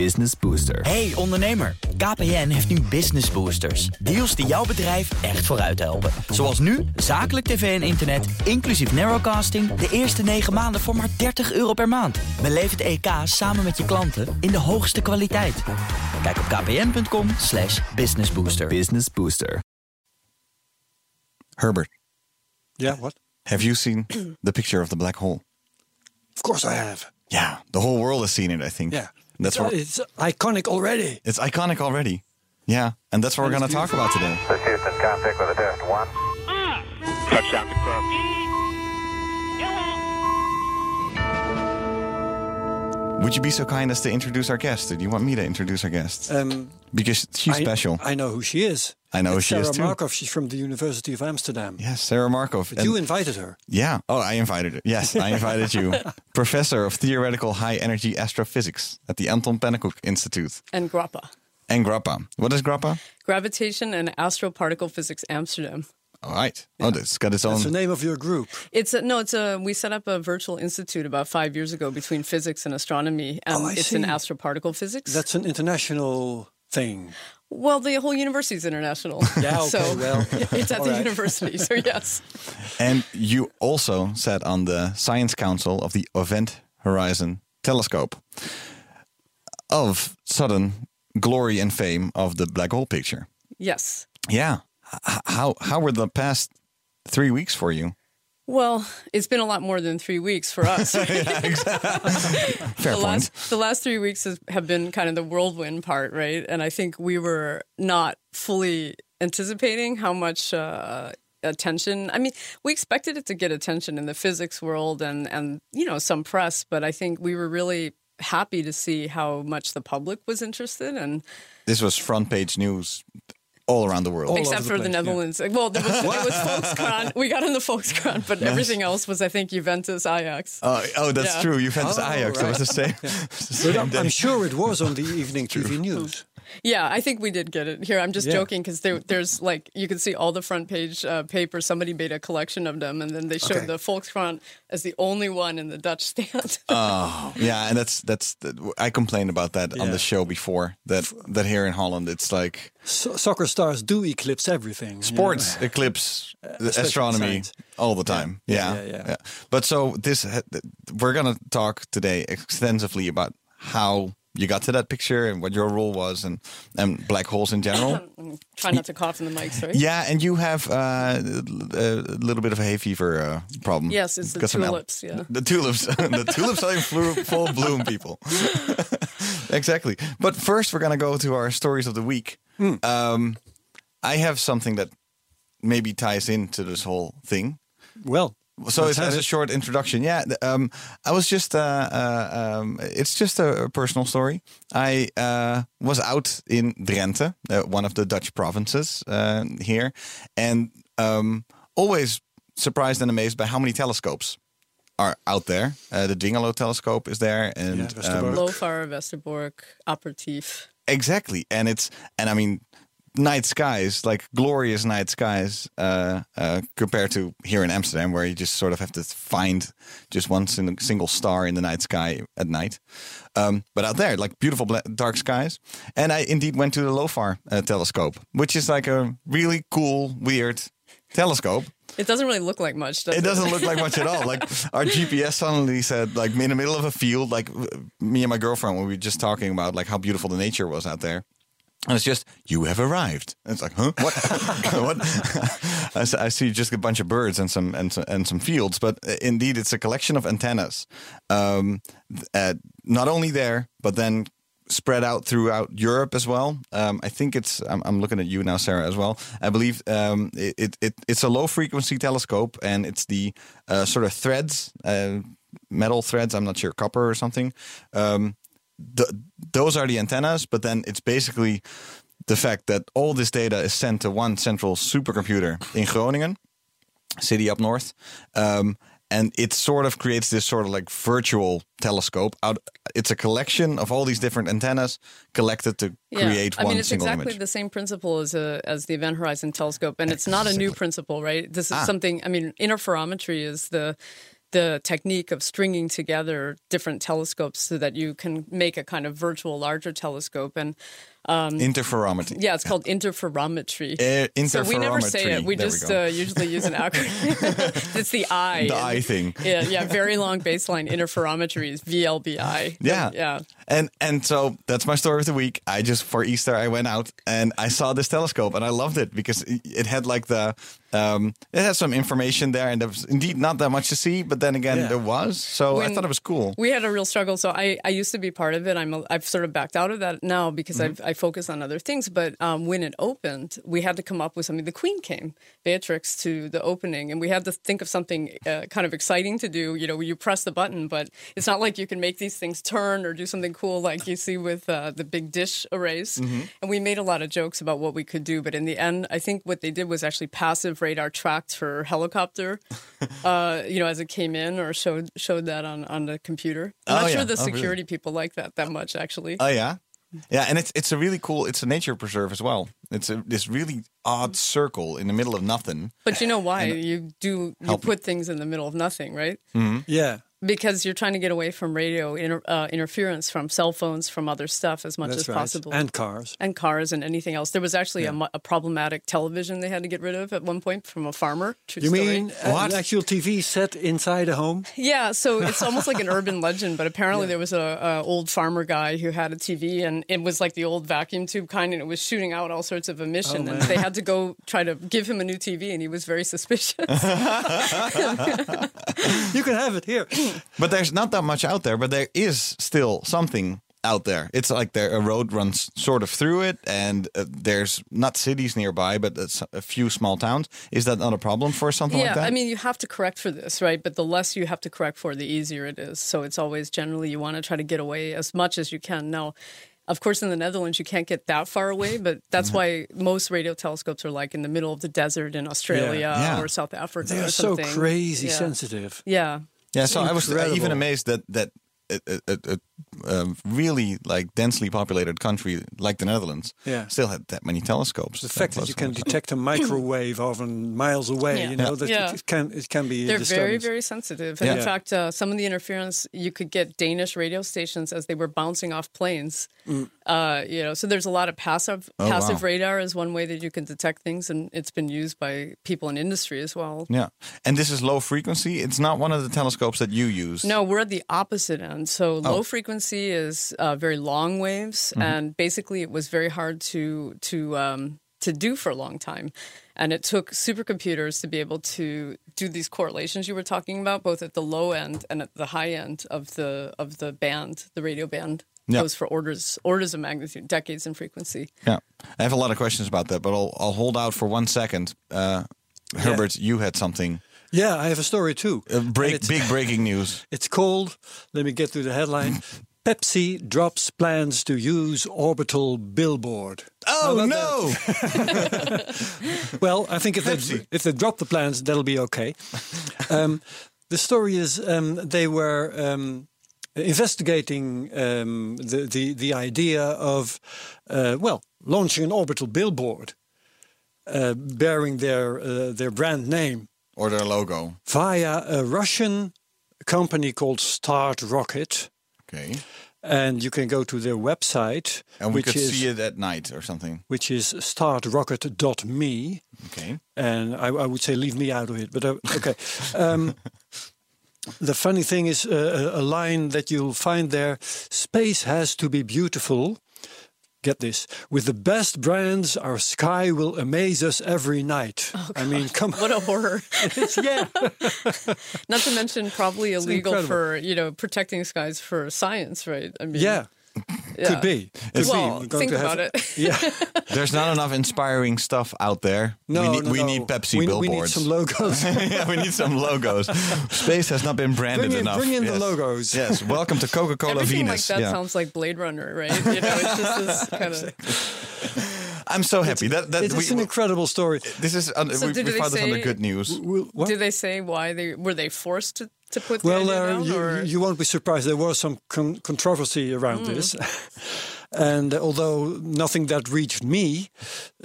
Business Booster. Hey ondernemer, KPN heeft nu Business Boosters. Deals die jouw bedrijf echt vooruit helpen. Zoals nu, zakelijk tv en internet, inclusief narrowcasting... de eerste 9 maanden voor maar 30 euro per maand. Beleef het EK samen met je klanten in de hoogste kwaliteit. Kijk op kpn.com slash businessbooster. Business Booster. Herbert, Yeah, what? have you seen the picture of the black hole? Of course I have. Yeah, the whole world has seen it, I think. Yeah. That's it's, what it's iconic already. it's iconic already. Yeah, and that's what we're going to talk about today. This Houston, contact with a test one. Ah! Touchdown confirmed. Would you be so kind as to introduce our guest? Or do you want me to introduce our guest? Um, because she's I, special. I know who she is. I know who It's she is Sera too. Markoff. She's from the University of Amsterdam. yes, Sera Markoff. But And- you invited her. yeah. Oh, I invited her. Yes, I invited you. Professor of Theoretical High Energy Astrophysics at the Anton Pannekoek Institute. and GRAPPA, And GRAPPA. What is GRAPPA? Gravitation and Astroparticle Physics Amsterdam. All right. Oh, it's got its own. That's the name of your group. It's a, no, it's a we set up a virtual institute about five years ago between physics and astronomy, and Oh, I it's in astroparticle physics. That's an international thing. well, the whole university is international. Yeah, okay, so well, it's at the right. university. So yes, And you also sat on the Science Council of the Event Horizon Telescope of sudden glory and fame of the black hole picture. yes. Yeah. How how were the past three weeks for you? Well, it's been a lot more than three weeks for us. Fair the point. last the last three weeks has, have been kind of the whirlwind part, right? And I think we were not fully anticipating how much uh, attention. I mean, we expected it to get attention in the physics world and and you know some press, but I think we were really happy to see how much the public was interested and This was front page news all around the world. All except the for the place, yeah. Netherlands. Well, there was, it was Volkskrant. We got in the Volkskrant, but everything else was, I think, Juventus, Ajax. Oh, oh, that's Yeah. true. Juventus Oh, Ajax. That was the same. the same I'm. I'm sure it was on the evening TV news. Yeah, I think we did get it. Here, I'm just Yeah. joking because there, there's like you can see all the front page uh, papers. Somebody made a collection of them, and then they showed Okay. the Volkskrant as the only one in the Dutch stand. Oh, yeah, and that's that's. I complained about that on the show before. That that here in Holland, it's like So, soccer stars do eclipse everything. you know. sports eclipse the astronomy science. all the time. Yeah. Yeah, yeah, yeah. But so this we're gonna talk today extensively about how you got to that picture and what your role was and and black holes in general. Try not to cough in the mic, sorry. yeah, and you have uh, a little bit of a hay fever uh, problem. Yes, it's the Got al- tulips. Yeah. The tulips. the tulips are in flu- full bloom, people. exactly. But first, we're going to go to our stories of the week. Hmm. Um, I have something that maybe ties into this whole thing. Well, So let's it's have as a short introduction. Yeah, um, I was just. Uh, uh, um, it's just a, a personal story. I uh, was out in Drenthe, uh, one of the Dutch provinces uh, here, and um, always surprised and amazed by how many telescopes are out there. Uh, the Dwingeloo telescope is there, and Yeah, Westerbork. um, Lofar, Westerbork, Apertif. exactly, and it's and I mean. Night skies, like glorious night skies, uh, uh, compared to here in Amsterdam, where you just sort of have to find just one sin- single star in the night sky at night. Um, but out there, like beautiful bla- dark skies. And I indeed went to the LOFAR uh, telescope, which is like a really cool, weird telescope. It doesn't really look like much, does it? It doesn't look like much at all. Like our GPS suddenly said, like in the middle of a field, like me and my girlfriend, we were just talking about like how beautiful the nature was out there. And it's just, you have arrived. And it's like, huh? What? what? I, see just a bunch of birds and some and, and some fields, but uh, indeed, it's a collection of antennas. Um, not only there, but then spread out throughout Europe as well. Um, I think it's. I'm, I'm looking at you now, Sera, as well. I believe um, it, it, it it's a low frequency telescope, and it's the uh, sort of threads, uh, metal threads. I'm not sure, copper or something. Um, th- those are the antennas, but then it's basically the fact that all this data is sent to one central supercomputer in Groningen, city up north. Um, and it sort of creates this sort of like virtual telescope. Out, it's a collection of all these different antennas collected to create I one mean, it's single exactly image. the same principle as a, as the Event Horizon Telescope, and it's not a new principle, right? This is Ah. something. I mean, interferometry is the the technique of stringing together different telescopes so that you can make a kind of virtual larger telescope. And Interferometry. yeah, it's called interferometry. Uh, so we never say it. We There just go. uh, usually use an acronym. it's the I. the eye thing. Yeah, yeah. Very long baseline interferometry is VLBI. Yeah. yeah. And and so that's my story of the week. I just for Easter I went out and I saw this telescope and I loved it because it- it had like the um, it had some information there and there was indeed not that much to see, but then again Yeah. there was. So I thought it was cool. We had a real struggle. So I, I used to be part of it. I'm a, I've sort of backed out of that now because Mm-hmm. I've, I focus on other things. But um, when it opened, we had to come up with something. The Queen came, Beatrix, to the opening, and we had to think of something uh, kind of exciting to do. You know, you press the button, but it's not like you can make these things turn or do something cool like you see with uh, the big dish arrays. Mm-hmm. And we made a lot of jokes about what we could do. But in the end, I think what they did was actually passive radar tracked for helicopter. uh, you know, as it came in or showed showed that on on the computer. I'm Oh, not yeah. sure the Oh, really? security people like that that much, actually. Oh yeah, yeah, and it's it's a really cool. It's a nature preserve as well. It's a, this really odd circle in the middle of nothing. but you know why you do you Help me. put things in the middle of nothing, right? Mm-hmm. Yeah. Because you're trying to get away from radio inter, uh, interference from cell phones, from other stuff as much That's as right. possible. And cars. and cars and anything else. There was actually a a, problematic television they had to get rid of at one point from a farmer. True You story. mean uh, an actual TV set inside a home? Yeah, so it's almost like an urban legend, but apparently there was a, a old farmer guy who had a TV, and it was like the old vacuum tube kind, and it was shooting out all sorts of emission, Oh, and they had to go try to give him a new TV, and he was very suspicious. You can have it here. But there's not that much out there. But there is still something out there. It's like there a road runs sort of through it, and uh, there's not cities nearby, but it's a few small towns. Is that not a problem for something yeah, like that? I mean, you have to correct for this, right? But the less you have to correct for, the easier it is. So it's always generally you want to try to get away as much as you can. Now, of course, in the Netherlands, you can't get that far away, but that's why most radio telescopes are like in the middle of the desert in Australia Yeah. or South Africa. They or are so something. crazy Yeah. sensitive. Yeah. Yeah, so I was uh, even amazed that that a, a, a, a um, really like densely populated country like the Netherlands Yeah. still had that many telescopes. The fact that you can detect a microwave oven miles away, Yeah. you know, Yeah. that Yeah. it can it can be They're very, disturbance. very sensitive. And Yeah. in fact, uh, some of the interference, you could get Danish radio stations as they were bouncing off planes. Uh, you know, so there's a lot of passive Oh, passive wow. radar is one way that you can detect things, and it's been used by people in industry as well. Yeah, and this is low frequency. It's not one of the telescopes that you use. No, we're at the opposite end. So Oh. low frequency is uh, very long waves, Mm-hmm. and basically it was very hard to to um, to do for a long time. And it took supercomputers to be able to do these correlations you were talking about, both at the low end and at the high end of the of the band, the radio band. Yeah. Goes for orders orders of magnitude, decades in frequency. Yeah, I have a lot of questions about that, but I'll I'll hold out for one second. Uh, Herbert, you had something. Yeah, I have a story too. Uh, break, big breaking news. It's called. Let me get to the headline. Pepsi drops plans to use orbital billboard. Oh no! Well, I think if they if they drop the plans, that'll be okay. um, the story is um, they were um, investigating um, the, the the idea of uh, well launching an orbital billboard uh, bearing their uh, their brand name or their logo. via a Russian company called Start Rocket. Okay, And you can go to their website, and we could is see it at night or something. which is startrocket.me. Okay. and I, I would say leave me out of it. But uh, okay. Um, the funny thing is uh, a line that you'll find there: "Space has to be beautiful." Get this: with the best brands, our sky will amaze us every night. Oh, I mean, come on, What a horror! Yeah. Not to mention probably illegal incredible. for you know protecting skies for science, right? I mean, yeah, yeah. could be. Could Well, be. Think to have- about it. Yeah. There's not enough inspiring stuff out there. No, we need, no, we no. need Pepsi we, billboards. We need some logos. yeah, we need some logos. Space has not been branded Bring in- enough. bring in the logos. Yes, welcome to Coca-Cola Everything Venus. like that yeah. sounds like Blade Runner, right? You know, it's just this kind of. I'm so happy that that it's we, an incredible story. this is un, So we, we found this under say- good news. What? Did they say why they were they forced to, to put Well, uh, down, you, you won't be surprised. There was some con- controversy around Mm. this. and although nothing that reached me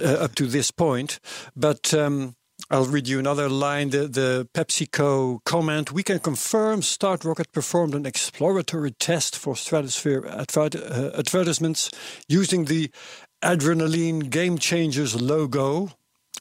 uh, up to this point, but um, I'll read you another line. The, the PepsiCo comment We can confirm Start Rocket performed an exploratory test for stratosphere adver- uh, advertisements using the Adrenaline Game Changers logo,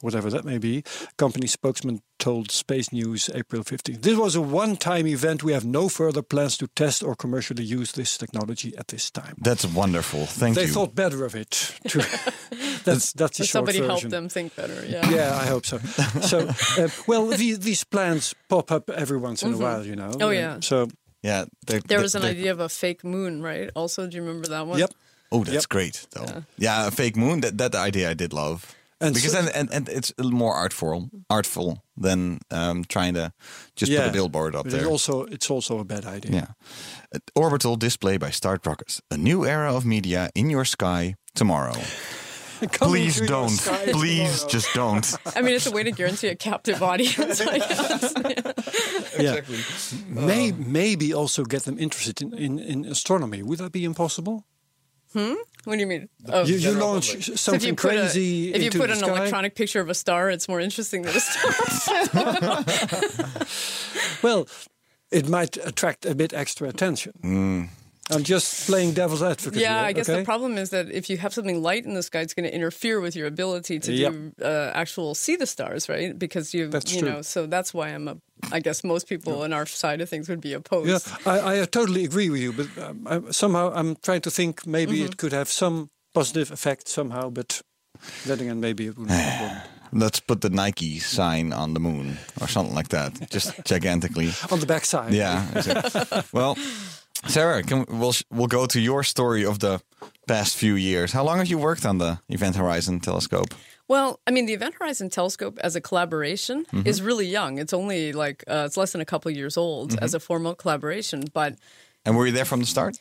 whatever that may be. Company spokesman told Space News April 15th. This was a one time event. We have no further plans to test or commercially use this technology at this time. That's wonderful. Thank they you. They thought better of it. To, that's that's the short Somebody version. helped them think better. Yeah. Yeah, I hope so. So, uh, well, these, these plans pop up every once in a while, you know. Oh, yeah. So, yeah, they're- There was an idea of a fake moon, right? Also, do you remember that one? yep. Oh, that's Yep. great though. Yeah. a fake moon. That that idea I did love. And because so- then and, and it's a little more artful, artful than um, trying to just put a billboard up there. It's also it's also a bad idea. yeah, Uh, orbital display by Start Rockets. A new era of media in your sky tomorrow. Please don't. Please tomorrow. just don't. I mean, it's a way to guarantee a captive audience. I guess. Yeah. May, maybe also get them interested in, in, in astronomy. Would that be impossible? What do you mean? Oh, You, you launch public. so if something you put crazy a, if you into put the an sky. electronic picture of a star, it's more interesting than a star. Well, it might attract a bit extra attention. Mm. I'm just playing devil's advocate. yeah, here, I guess okay? the problem is that if you have something light in the sky, it's going to interfere with your ability to Yep. do uh, actual see the stars, right? Because you, That's you true. know, so that's why I'm a. I guess most people on our side of things would be opposed. Yeah, I, I totally agree with you, but um, I, somehow I'm trying to think maybe Mm-hmm. it could have some positive effect somehow, but then again, maybe it wouldn't. wouldn't. Let's put the Nike sign on the moon or something like that, just gigantically. On the backside. Yeah. exactly. well, Sera, can we, we'll we'll go to your story of the past few years. How long have you worked on the Event Horizon telescope? Well, I mean, the Event Horizon Telescope as a collaboration Mm-hmm. is really young. It's only like uh, it's less than a couple years old Mm-hmm. as a formal collaboration, but And were you there from the start?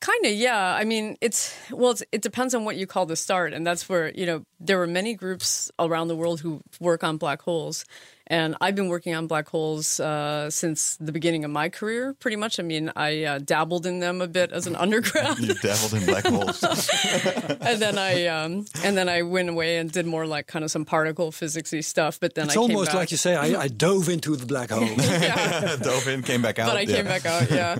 Kind of, yeah. I mean, it's well, it's, it depends on what you call the start, and that's where you know there are many groups around the world who work on black holes, and I've been working on black holes uh, since the beginning of my career, pretty much. I mean, I uh, dabbled in them a bit as an undergrad, You dabbled in black holes. and then I um, and then I went away and did more like kind of some particle physicsy stuff. But then It's I came almost back. like you say, I, I dove into the black hole. Dove in, came back out. but I yeah. came back out, yeah.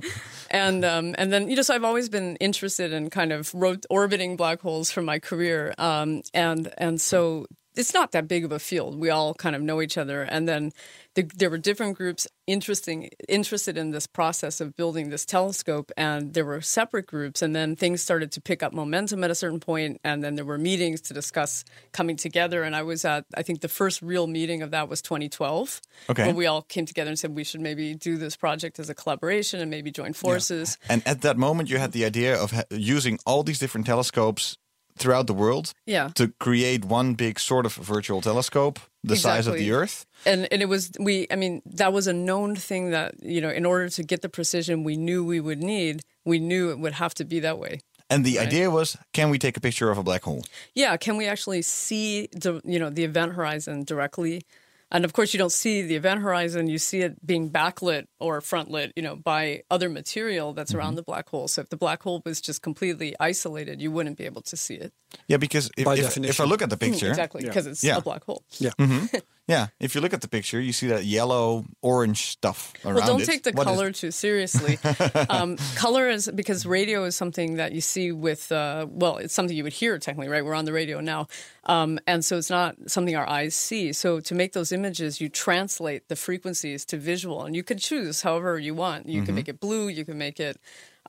And um, and then you know, so I've always been interested in kind of orbiting black holes for my career, um, and and so it's not that big of a field. We all kind of know each other, and then the, there were different groups interesting interested in this process of building this telescope, and there were separate groups, and then things started to pick up momentum at a certain point, and then there were meetings to discuss coming together. And I was at I think the first real meeting of that was 2012, Okay. when we all came together and said we should maybe do this project as a collaboration and maybe join forces. And at that moment, you had the idea of using all these different telescopes throughout the world Yeah. to create one big sort of virtual telescope the size of the Earth. And and it was we I mean that was a known thing that you know in order to get the precision we knew we would need we knew it would have to be that way. And the idea was, can we take a picture of a black hole? Yeah, can we actually see the you know the event horizon directly? And of course, you don't see the event horizon. You see it being backlit or front lit, you know, by other material that's around mm-hmm. the black hole. So if the black hole was just completely isolated, you wouldn't be able to see it. Yeah, because if, By if, if I look at the mm, picture, Exactly, Yeah. because it's Yeah. a black hole. Yeah. Mm-hmm. Yeah, if you look at the picture, you see that yellow, orange stuff around Well, don't it. take the What color too seriously. um, color is because radio is something that you see with, uh, well, it's something you would hear technically, right? We're on the radio now. Um, and so it's not something our eyes see. So to make those images, you translate the frequencies to visual and you can choose however you want. You can make it blue, you can make it.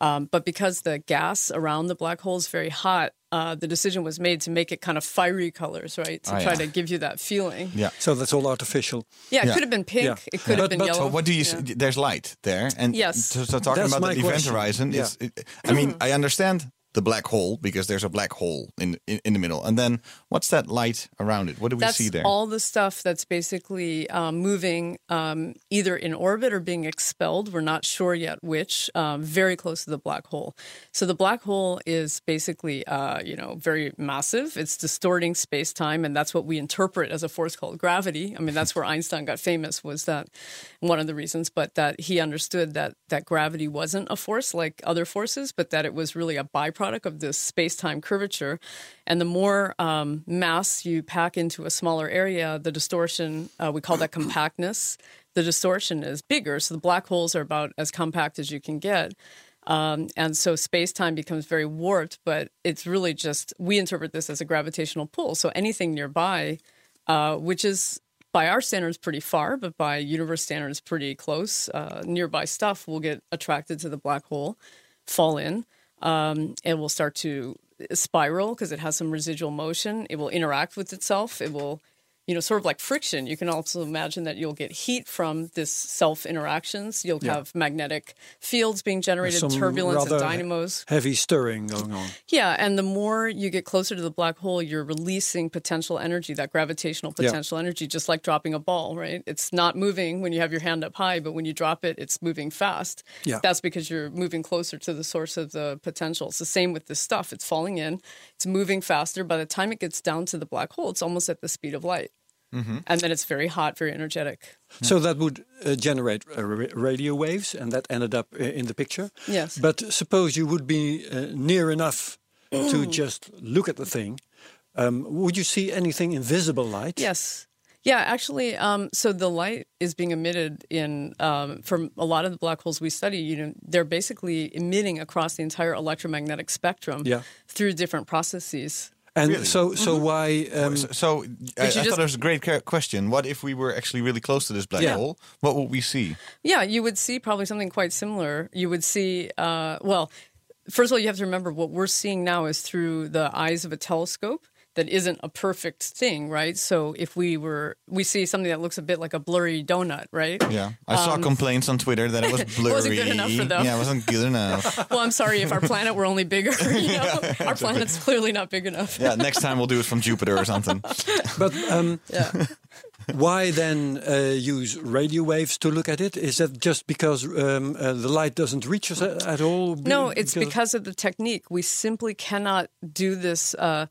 Um, but because the gas around the black hole is very hot, uh, the decision was made to make it kind of fiery colors, right? To Oh, try yeah. to give you that feeling. Yeah. So that's all artificial. Yeah, it Yeah. could have been pink. Yeah. It could have But- been but- yellow. So what do you Yeah. see? There's light there, and Yes. So, so talking That's about my the event question. horizon is, it, I mean, I understand the black hole because there's a black hole in, in in the middle, and then what's that light around it? What do we that's see there? all the stuff that's basically um, moving um, either in orbit or being expelled. We're not sure yet which. Um, very close to the black hole. So the black hole is basically, uh, you know, very massive. It's distorting space time, and that's what we interpret as a force called gravity. I mean, that's where Einstein got famous. Was that one of the reasons? But that he understood that that gravity wasn't a force like other forces, but that it was really a byproduct byproduct of this space time curvature. And the more um, mass you pack into a smaller area, the distortion, uh, we call that compactness, the distortion is bigger. So the black holes are about as compact as you can get. Um, and so space time becomes very warped, but it's really just, we interpret this as a gravitational pull. So anything nearby, uh, which is by our standards pretty far, but by universe standards pretty close, uh, nearby stuff will get attracted to the black hole, fall in. Um, it will start to spiral because it has some residual motion. It will interact with itself. It will you know, sort of like friction. You can also imagine that you'll get heat from this self interactions. You'll Yeah. have magnetic fields being generated, Some turbulence and dynamos. Heavy stirring going on. Yeah, and the more you get closer to the black hole, you're releasing potential energy, that gravitational Yeah. potential energy, just like dropping a ball, right? It's not moving when you have your hand up high, but when you drop it, it's moving fast. Yeah. That's because you're moving closer to the source of the potential. It's the same with this stuff. It's falling in, it's moving faster. By the time it gets down to the black hole, it's almost at the speed of light. And then it's very hot, very energetic. So that would uh, generate uh, radio waves, and that ended up uh, in the picture. Yes. But suppose you would be uh, near enough to just look at the thing. Um, would you see anything in visible light? Yes. Yeah, actually, um, so the light is being emitted in um, from a lot of the black holes we study. You know, they're basically emitting across the entire electromagnetic spectrum Yeah. through different processes. And so, so why? Um, So, so I, I thought just- it was a great question. What if we were actually really close to this black Yeah. hole? What would we see? Yeah, you would see probably something quite similar. You would see, uh, well, first of all, you have to remember what we're seeing now is through the eyes of a telescope. That isn't a perfect thing, right? So if we were, we see something that looks a bit like a blurry donut, right? Yeah, I saw complaints on Twitter that it was blurry. Um, wasn't good enough for them. Yeah, it wasn't good enough. Well, I'm sorry if our planet were only bigger. You know, our planet's clearly not big enough. yeah, next time we'll do it from Jupiter or something. but um, Yeah. why then uh, use radio waves to look at it? Is that just because um, uh, the light doesn't reach us a- at all? No, it's because of the technique. We simply cannot do this. Uh,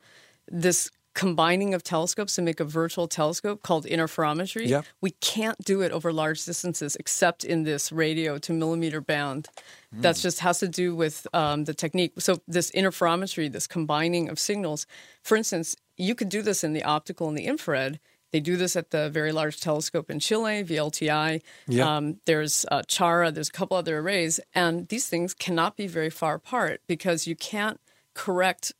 this combining of telescopes to make a virtual telescope called interferometry. Yeah. We can't do it over large distances except in this radio to millimeter band. That's just has to do with um, the technique. So this interferometry, this combining of signals. For instance, you could do this in the optical and the infrared. They do this at the Very Large Telescope in Chile, VLTI. Yeah. Um, there's uh, Chara. There's a couple other arrays, and these things cannot be very far apart because you can't correct.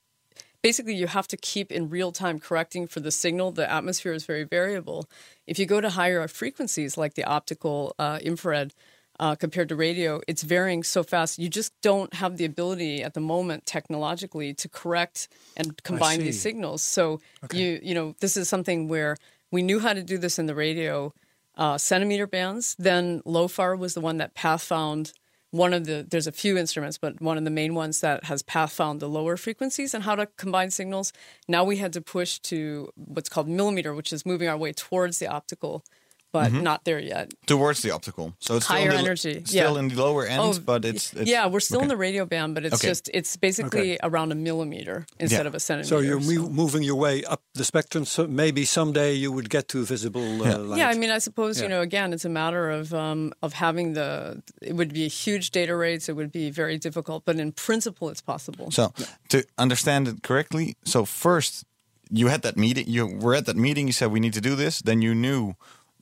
Basically, you have to keep in real time correcting for the signal. The atmosphere is very variable. If you go to higher frequencies, like the optical, uh, infrared, uh, compared to radio, it's varying so fast. You just don't have the ability at the moment technologically to correct and combine these signals. So you you know this is something where we knew how to do this in the radio uh, centimeter bands. Then LOFAR was the one that path found one of the. There's a few instruments, but one of the main ones that has path found the lower frequencies and how to combine signals. Now we had to push to what's called millimeter, which is moving our way towards the optical, but not there yet. Towards the optical, so it's Higher in the, energy, still yeah. in the lower ends, Oh, but it's, it's yeah, we're still in the radio band, but it's Okay. just it's basically around a millimeter instead Yeah. of a centimeter. So you're mo- moving your way up the spectrum. So maybe someday you would get to visible uh, light. Yeah, I mean, I suppose you know. Again, it's a matter of um, of having the. It would be a huge data rates. It would be very difficult, but in principle, it's possible. So to understand it correctly, so first you had that meeting. You were at that meeting. You said we need to do this. Then you knew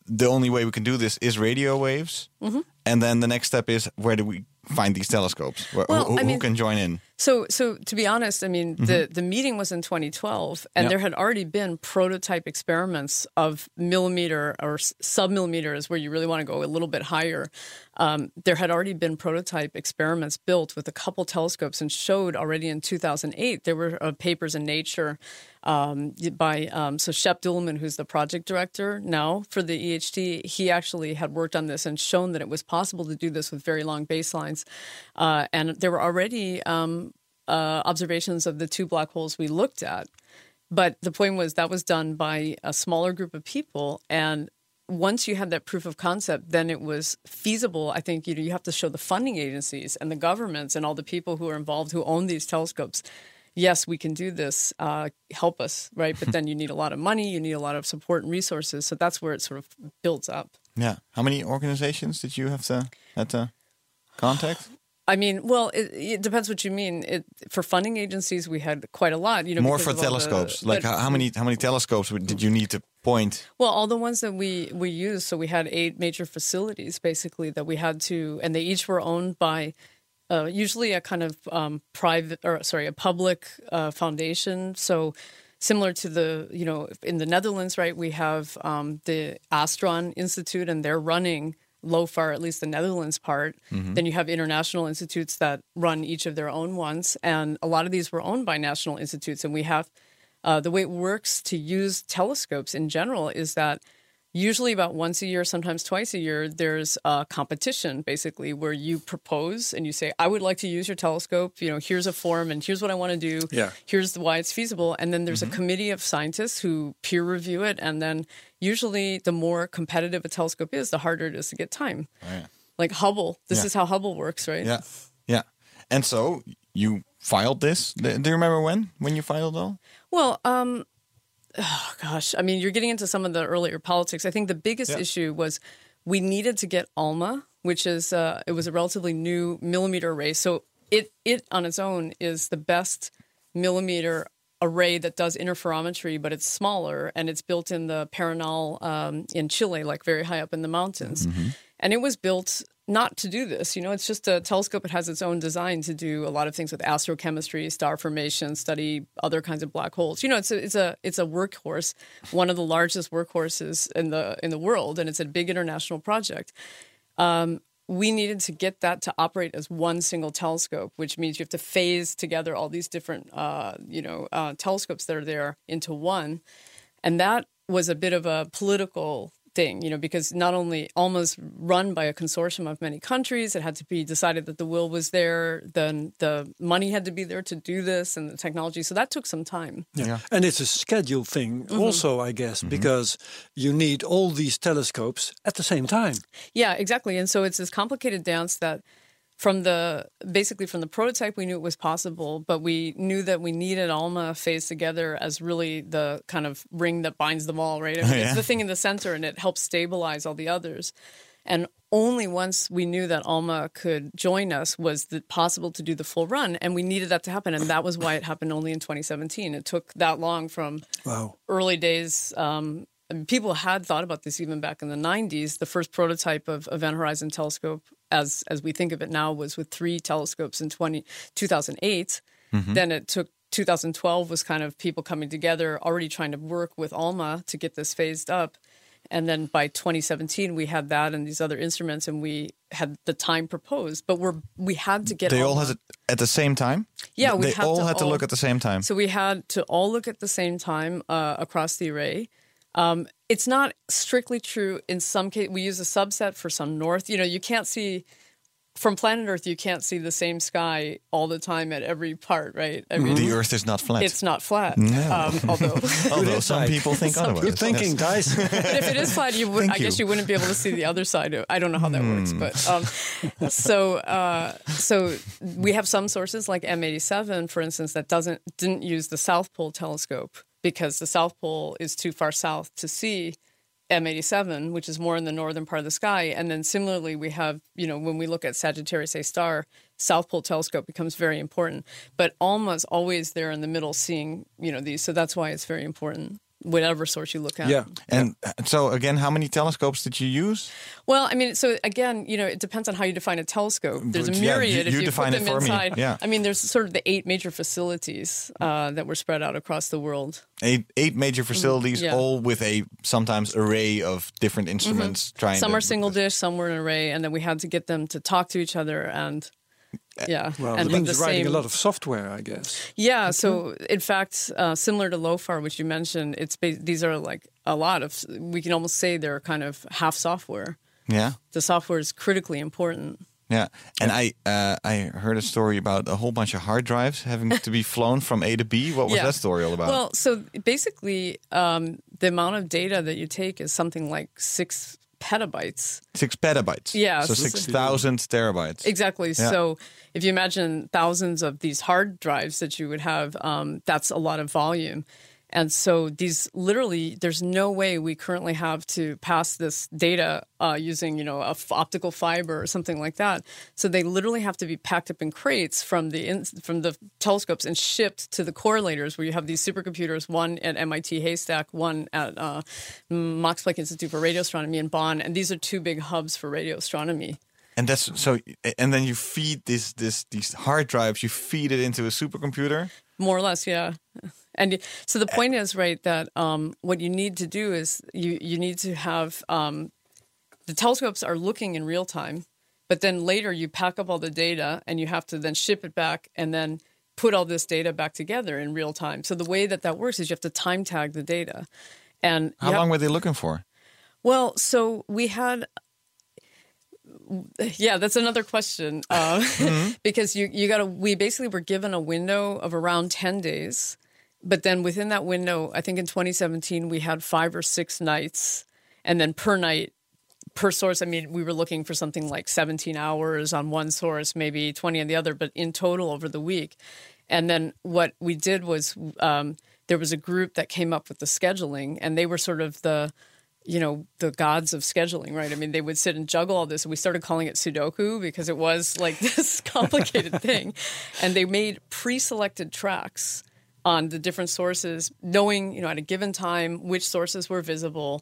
the only way we can do this is radio waves. Mm-hmm. And then the next step is where do we find these telescopes? Where, Well, who, who I mean- can join in? So, so to be honest, I mean, the the meeting was in 2012, and Yeah. there had already been prototype experiments of millimeter or sub millimeters, where you really want to go a little bit higher. Um, there had already been prototype experiments built with a couple telescopes, and showed already in 2008 there were uh, papers in Nature um, by um, so Shep Doeleman, who's the project director now for the EHT. He actually had worked on this and shown that it was possible to do this with very long baselines, uh, and there were already um, uh, observations of the two black holes we looked at. But the point was that was done by a smaller group of people, and once you had that proof of concept, then it was feasible. I think you know you have to show the funding agencies and the governments and all the people who are involved who own these telescopes. Yes, we can do this. Uh, help us, right? But then you need a lot of money. You need a lot of support and resources. So that's where it sort of builds up. Yeah. How many organizations did you have to have to contact? I mean, well, it, it depends what you mean. It, for funding agencies, we had quite a lot. You know, More for all the- telescopes. like but- how many how many telescopes did you need to point? Well, all the ones that we we used, so we had eight major facilities basically that we had to, and they each were owned by uh, usually a kind of um, private or sorry, a public uh, foundation. So similar to the you know in the Netherlands, right? We have um, the Astron Institute, and they're running LOFAR, at least the Netherlands part. Then you have international institutes that run each of their own ones, and a lot of these were owned by national institutes, and we have uh, the way it works to use telescopes in general is that usually about once a year, sometimes twice a year, there's a competition basically where you propose and you say, I would like to use your telescope. You know, here's a form and here's what I want to do. Yeah. Here's why it's feasible. And then there's a committee of scientists who peer review it. And then usually the more competitive a telescope is, the harder it is to get time. Like Hubble, this Yeah. is how Hubble works, right? Yeah, yeah. And so you filed this. Do do you remember when when you filed all? Well, um, oh gosh, I mean, you're getting into some of the earlier politics. I think the biggest Yeah. issue was we needed to get ALMA, which is uh, it was a relatively new millimeter array. So it it on its own is the best millimeter array that does interferometry, but it's smaller and it's built in the Paranal um, in Chile, like very high up in the mountains. And it was built not to do this. You know, it's just a telescope. It has its own design to do a lot of things with astrochemistry, star formation, study other kinds of black holes. You know, it's a it's a it's a workhorse, one of the largest workhorses in the in the world, and it's a big international project we needed to get that to operate as one single telescope, which means you have to phase together all these different, uh, you know, uh, telescopes that are there into one, and that was a bit of a political thing, you know, because not only ALMA's run by a consortium of many countries, it had to be decided that the will was there, then the money had to be there to do this, and the technology. So that took some time. Yeah. And it's a schedule thing Mm-hmm. also, I guess, because you need all these telescopes at the same time. Yeah, exactly. And so it's this complicated dance that from the basically from the prototype we knew it was possible, but we knew that we needed Alma phase together as really the kind of ring that binds them all, right? I mean, yeah. It's the thing in the center and it helps stabilize all the others. And only once we knew that Alma could join us was it possible to do the full run, and we needed that to happen, and that was why it happened only in 2017. It took that long from Wow. early days, um, people had thought about this even back in the 90s. The first prototype of Event Horizon Telescope, as as we think of it now, was with three telescopes in 20, 2008. Then it took 2012 was kind of people coming together, already trying to work with ALMA to get this phased up. And then by 2017, we had that and these other instruments, and we had the time proposed. But we're we had to get They all it at the same time. Yeah, we they all to had to look at the same time. So we had to all look at the same time uh, across the array. Um, it's not strictly true. In some case, we use a subset for some north. You know, you can't see from planet Earth. You can't see the same sky all the time at every part, right? I mean, the Earth is not flat. it's not flat. Um, although, Although some people think otherwise. Good thinking, guys. but if it is flat, you would. Thank I guess you. you wouldn't be able to see the other side. Of, I don't know how that works, Hmm. but um, so uh, so we have some sources like M87, for instance, that doesn't didn't use the South Pole telescope because the South Pole is too far south to see M87, which is more in the northern part of the sky. And then similarly, we have you know when we look at Sagittarius A star, South Pole telescope becomes very important. But ALMA's always there in the middle, seeing you know these. So that's why it's very important. Whatever source you look at. Yeah. And uh, so again, how many telescopes did you use? Well, I mean, so again, you know, it depends on how you define a telescope. There's a But, yeah, myriad you- if you you define put it them for me. inside. Yeah. I mean, there's sort of the eight major facilities uh, that were spread out across the world. Eight eight major facilities, Mm-hmm. yeah. all with a sometimes array of different instruments. Trying Mm-hmm. Some to, are single dish, some were an array, and then we had to get them to talk to each other and. Yeah, Well, and that means writing same, a lot of software, I guess. Yeah, so in fact, uh, similar to LOFAR, which you mentioned, it's ba- these are like a lot of. We can almost say they're kind of half software. Yeah, The software is critically important. yeah. And I uh, I heard a story about a whole bunch of hard drives having to be flown from A to B. What was Yeah. that story all about? Well, so basically, um, the amount of data that you take is something like six petabytes. six petabytes. Yeah, so so- six thousand terabytes. Exactly. Yeah. So if you imagine thousands of these hard drives that you would have, um, that's a lot of volume. And so these literally, there's no way we currently have to pass this data uh, using, you know, a f- optical fiber or something like that. So they literally have to be packed up in crates from the in, from the telescopes and shipped to the correlators, where you have these supercomputers, one at MIT Haystack, one at uh, Max Planck Institute for Radio Astronomy in Bonn, and these are two big hubs for radio astronomy. And that's so. And then you feed this this these hard drives. You feed it into a supercomputer. More or less, yeah. And so the point is, right, that um, what you need to do is you, you need to have um, the telescopes are looking in real time, but then later you pack up all the data and you have to then ship it back and then put all this data back together in real time. So the way that that works is you have to time tag the data. And How have- long were they looking for? well, so we had. Yeah, that's another question. Uh, because you you got to. We basically were given a window of around ten days, but then within that window, I think in 2017 we had five or six nights, and then per night, per source. I mean, we were looking for something like 17 hours on one source, maybe 20 on the other, but in total over the week. And then what we did was um, there was a group that came up with the scheduling, and they were sort of the you know the gods of scheduling right i mean they would sit and juggle all this and we started calling it sudoku because it was like this complicated thing and they made pre-selected tracks on the different sources knowing you know at a given time which sources were visible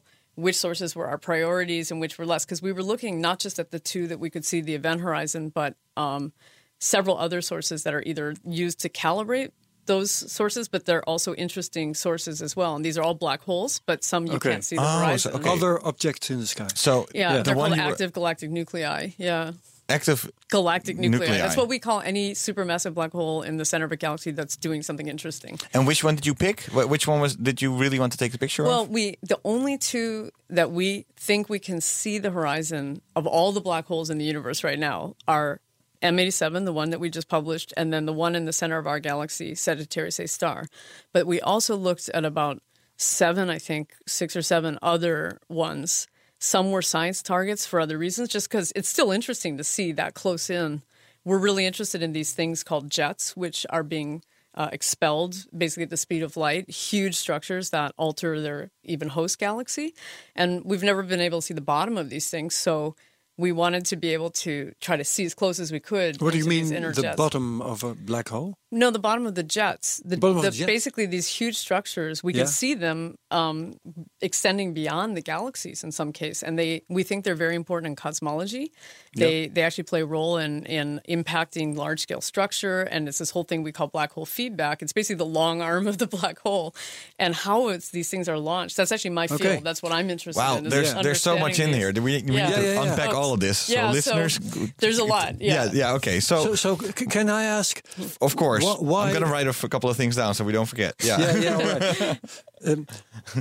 which sources were our priorities and which were less because we were looking not just at the two that we could see the event horizon but um, several other sources that are either used to calibrate those sources, but they're also interesting sources as well. And these are all black holes, but some you Okay. can't see the Oh, so- horizon. okay. Other objects in the sky. So Yeah, the they're one called you were- active galactic nuclei. Yeah, active. galactic nuclei. Nuclei. That's what we call any supermassive black hole in the center of a galaxy that's doing something interesting. And which one did you pick? Which one was did you really want to take the picture Well, of? we the only two that we think we can see the horizon of all the black holes in the universe right now are M87, the one that we just published, and then the one in the center of our galaxy, Sagittarius A star. But we also looked at about seven, I think, six or seven other ones. Some were science targets for other reasons, just because it's still interesting to see that close in. We're really interested in these things called jets, which are being uh, expelled basically at the speed of light, huge structures that alter their even host galaxy. And we've never been able to see the bottom of these things. So we wanted to be able to try to see as close as we could. What do you mean, the bottom of a black hole? No, the bottom of the jets. The, bottom of the- the jets? Basically, these huge structures, we Yeah. can see them um, extending beyond the galaxies in some case, and they we think they're very important in cosmology. They they actually play a role in in impacting large scale structure, and it's this whole thing we call black hole feedback. It's basically the long arm of the black hole, and how it's these things are launched. That's actually my field. Okay. That's what I'm interested Wow, in. is there's there's so much in understanding here. Do we, we Yeah. need to Yeah, yeah, yeah. unpack all of this? yeah, so so listeners, there's a lot, yeah. yeah, yeah. Okay, so, So, so can I ask? of course, Wh- why- I'm gonna write a, a couple of things down so we don't forget. Yeah, Yeah, yeah, all right. um,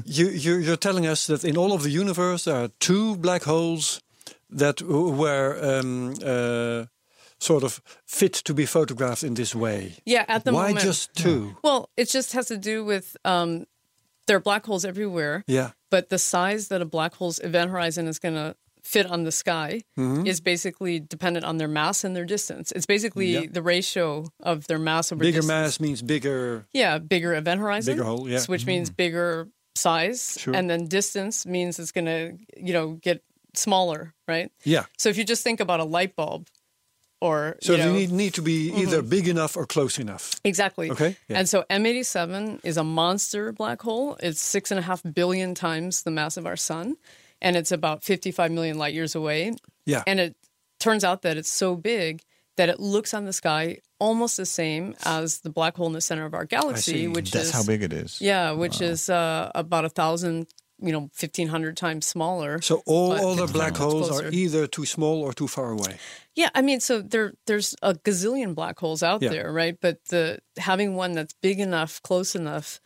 you, you, you're telling us that in all of the universe there are two black holes that were um, uh, sort of fit to be photographed in this way. Yeah, at the Why moment. Why just two? Well, it just has to do with um, there are black holes everywhere. Yeah. But the size that a black hole's event horizon is going to fit on the sky Mm-hmm. is basically dependent on their mass and their distance. It's basically Yep. the ratio of their mass over Bigger distance. mass means bigger. Yeah, bigger event horizon. Bigger hole, yeah. Mm-hmm. Which means bigger size. Sure. And then distance means it's going to, you know, get smaller, right? Yeah. So if you just think about a light bulb or, So you they know, Mm-hmm. need, need to be either big enough or close enough. Exactly. Okay, yeah. And so M87 is a monster black hole. It's six and a half billion times the mass of our sun, and it's about 55 million light years away. Yeah. And it turns out that it's so big that it looks on the sky almost the same as the black hole in the center of our galaxy, see. which that's is how big it is. yeah, which is uh, about a thousand, you know, 1500 times smaller. So all other black holes closer. are either too small or too far away. Yeah, I mean, so there there's a gazillion black holes out Yeah. there, right? But the having one that's big enough, close enough,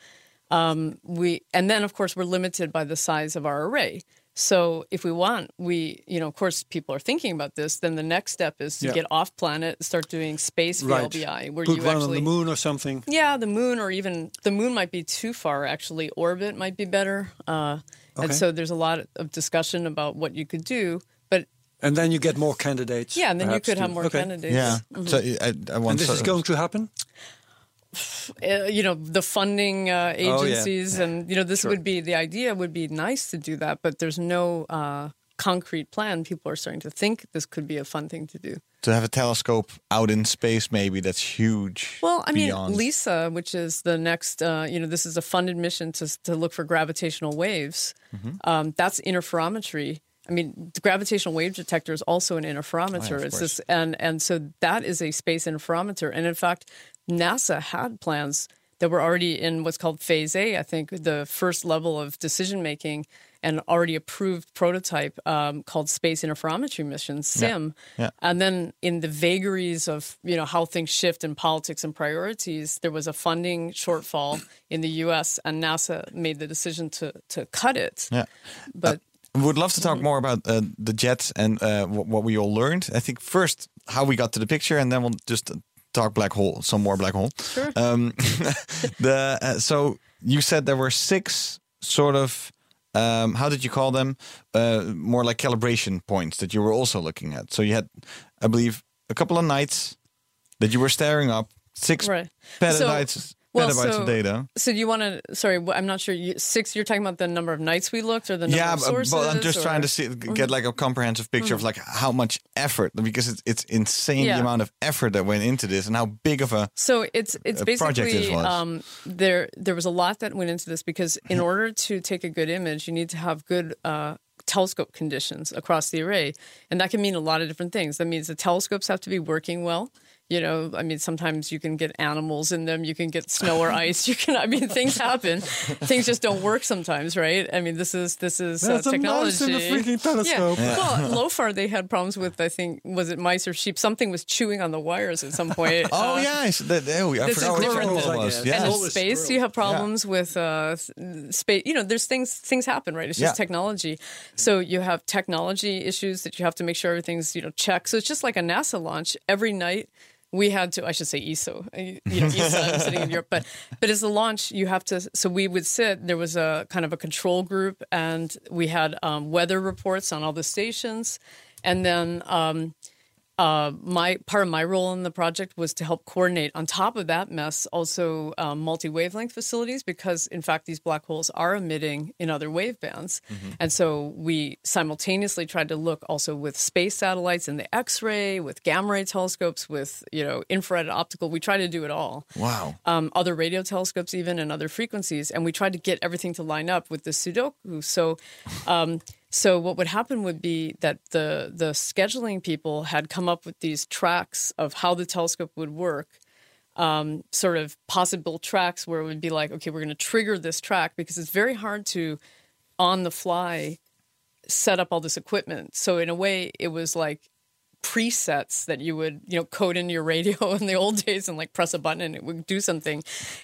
um, we and then of course we're limited by the size of our array. So if we want, we you know, of course, people are thinking about this. Then the next step is to Yeah. get off planet, and start doing space Right. VLBI, where Put you one actually on the moon or something. yeah, the moon, or even the moon might be too far. Actually, orbit might be better. Uh, Okay. And so there's a lot of discussion about what you could do. But And then you get more candidates. yeah, and then you could to- have more okay. candidates. Yeah. So I, I want And this so- is going to happen? Uh, you know the funding uh, Oh, yeah. agencies and you know this would be the idea would be nice to do that but there's no uh, concrete plan people are starting to think this could be a fun thing to do To have a telescope out in space, maybe that's huge. well i mean LISA which is the next uh, you know this is a funded mission to, to look for gravitational waves Mm-hmm. um, that's interferometry I mean, the gravitational wave detector is also an interferometer. Oh, of it's this, and and so that is a space interferometer. And in fact, NASA had plans that were already in what's called Phase A. I think the first level of decision making, and already approved prototype um, called Space Interferometry Mission (SIM). yeah. And then in the vagaries of you know how things shift in politics and priorities, there was a funding shortfall in the U.S. and NASA made the decision to to cut it. Yeah. But Would love to Mm-hmm. talk more about uh, the jets and uh, what, what we all learned. I think first how we got to the picture, and then we'll just talk black hole, some more black hole. Sure. Um, the uh, so you said there were six sort of um, how did you call them? Uh, more like calibration points that you were also looking at. So you had, I believe, a couple of nights that you were staring up six Right. petabytes well, petabytes so- of data. So you want to? Sorry, I'm not sure. You, six. You're talking about the number of nights we looked, or the number yeah, of but, sources. but I'm just or- trying to see, get like a comprehensive picture of like how much effort because it's it's insane the amount of effort that went into this and how big of a So it's it's a project this basically um, there there was a lot that went into this because in order to take a good image, you need to have good uh, telescope conditions across the array, and that can mean a lot of different things. That means the telescopes have to be working well. You know, I mean, sometimes you can get animals in them, you can get snow or ice, you can. I mean, things happen. things just don't work sometimes, right? I mean, this is this is uh, There's a technology. mouse in the freaking telescope. Yeah. Well, Lofar, they had problems with. I think was it mice or sheep? Something was chewing on the wires at some point. oh Uh, yeah, I s- that, oh, I this forgot is what different it than- was. Yeah. and in space, you have problems with uh, space. You know, there's things things happen, right? It's just Yeah. technology. So you have technology issues that you have to make sure everything's you know checked. So it's just like a NASA launch. Every night we had to. I should say ESO. You know, ESA. I'm sitting in Europe, but but as a launch, you have to. So we would sit. There was a kind of a control group, and we had um, weather reports on all the stations, and then. Um, uh, my part of my role in the project was to help coordinate on top of that mess also um, multi wavelength facilities because in fact these black holes are emitting in other wave bands and so we simultaneously tried to look also with space satellites and the x-ray with gamma ray telescopes with you know infrared optical. We try to do it all. Wow. um, other radio telescopes even and other frequencies. And we tried to get everything to line up with the sudoku. So um, so what would happen would be that the the scheduling people had come up with these tracks of how the telescope would work um, sort of possible tracks where it would be like okay we're going to trigger this track because it's very hard to on the fly set up all this equipment. So in a way it was like presets that you would you know code into your radio in the old days and like press a button and it would do something.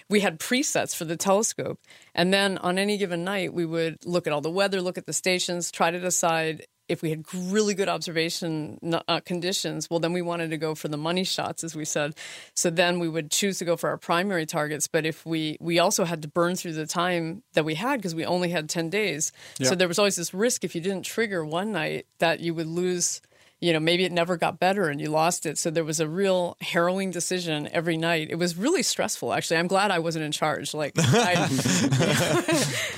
We had presets for the telescope. And then on any given night we would look at all the weather look at the stations try to decide if we had really good observation uh, conditions. Well then we wanted to go for the money shots as we said. So then we would choose to go for our primary targets. But if we we also had to burn through the time that we had because we only had 10 days. So there was always this risk if you didn't trigger one night that you would lose you know, maybe it never got better and you lost it. So there was a real harrowing decision every night. It was really stressful, actually. I'm glad I wasn't in charge. Like, I,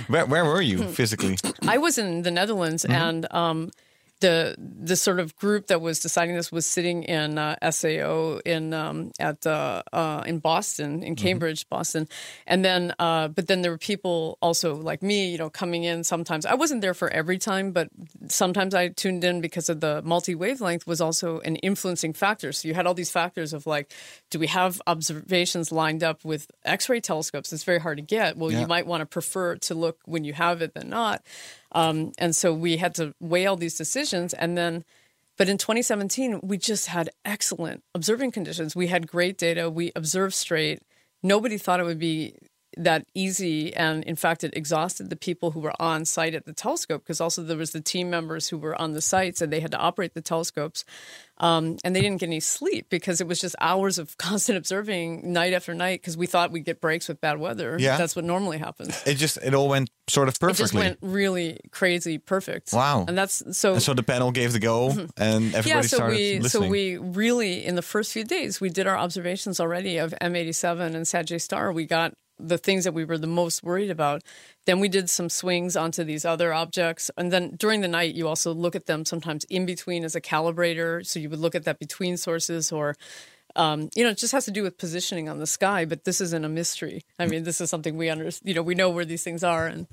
Where, where were you Hmm. physically? I was in the Netherlands, and um, the the sort of group that was deciding this was sitting in uh, SAO in um, at uh, uh, in Boston, in Cambridge, Boston, and then uh, but then there were people also like me, you know, coming in. Sometimes I wasn't there for every time, but sometimes I tuned in because of the multi wavelength was also an influencing factor. So you had all these factors of like, do we have observations lined up with X-ray telescopes? It's very hard to get. Well, Yeah. you might want to prefer to look when you have it than not. Um, and so we had to weigh all these decisions. And then, but in 2017, we just had excellent observing conditions. We had great data. We observed straight. Nobody thought it would be that easy. And in fact, it exhausted the people who were on site at the telescope because also there was the team members who were on the sites and they had to operate the telescopes. Um, and they didn't get any sleep because it was just hours of constant observing night after night because we thought we'd get breaks with bad weather. Yeah. That's what normally happens. It just it all went sort of It perfectly. just went really crazy perfect. Wow. And that's so and so the panel gave the go, and everybody yeah, so started we listening. so we really in the first few days we did our observations already of M87 and Sagittarius Star. We got the things that we were the most worried about. Then we did some swings onto these other objects, and then during the night you also look at them sometimes in between as a calibrator. So you would look at that between sources or. Um, you know, it just has to do with positioning on the sky, but this isn't a mystery. I mean, this is something we understand, you know, we know where these things are, and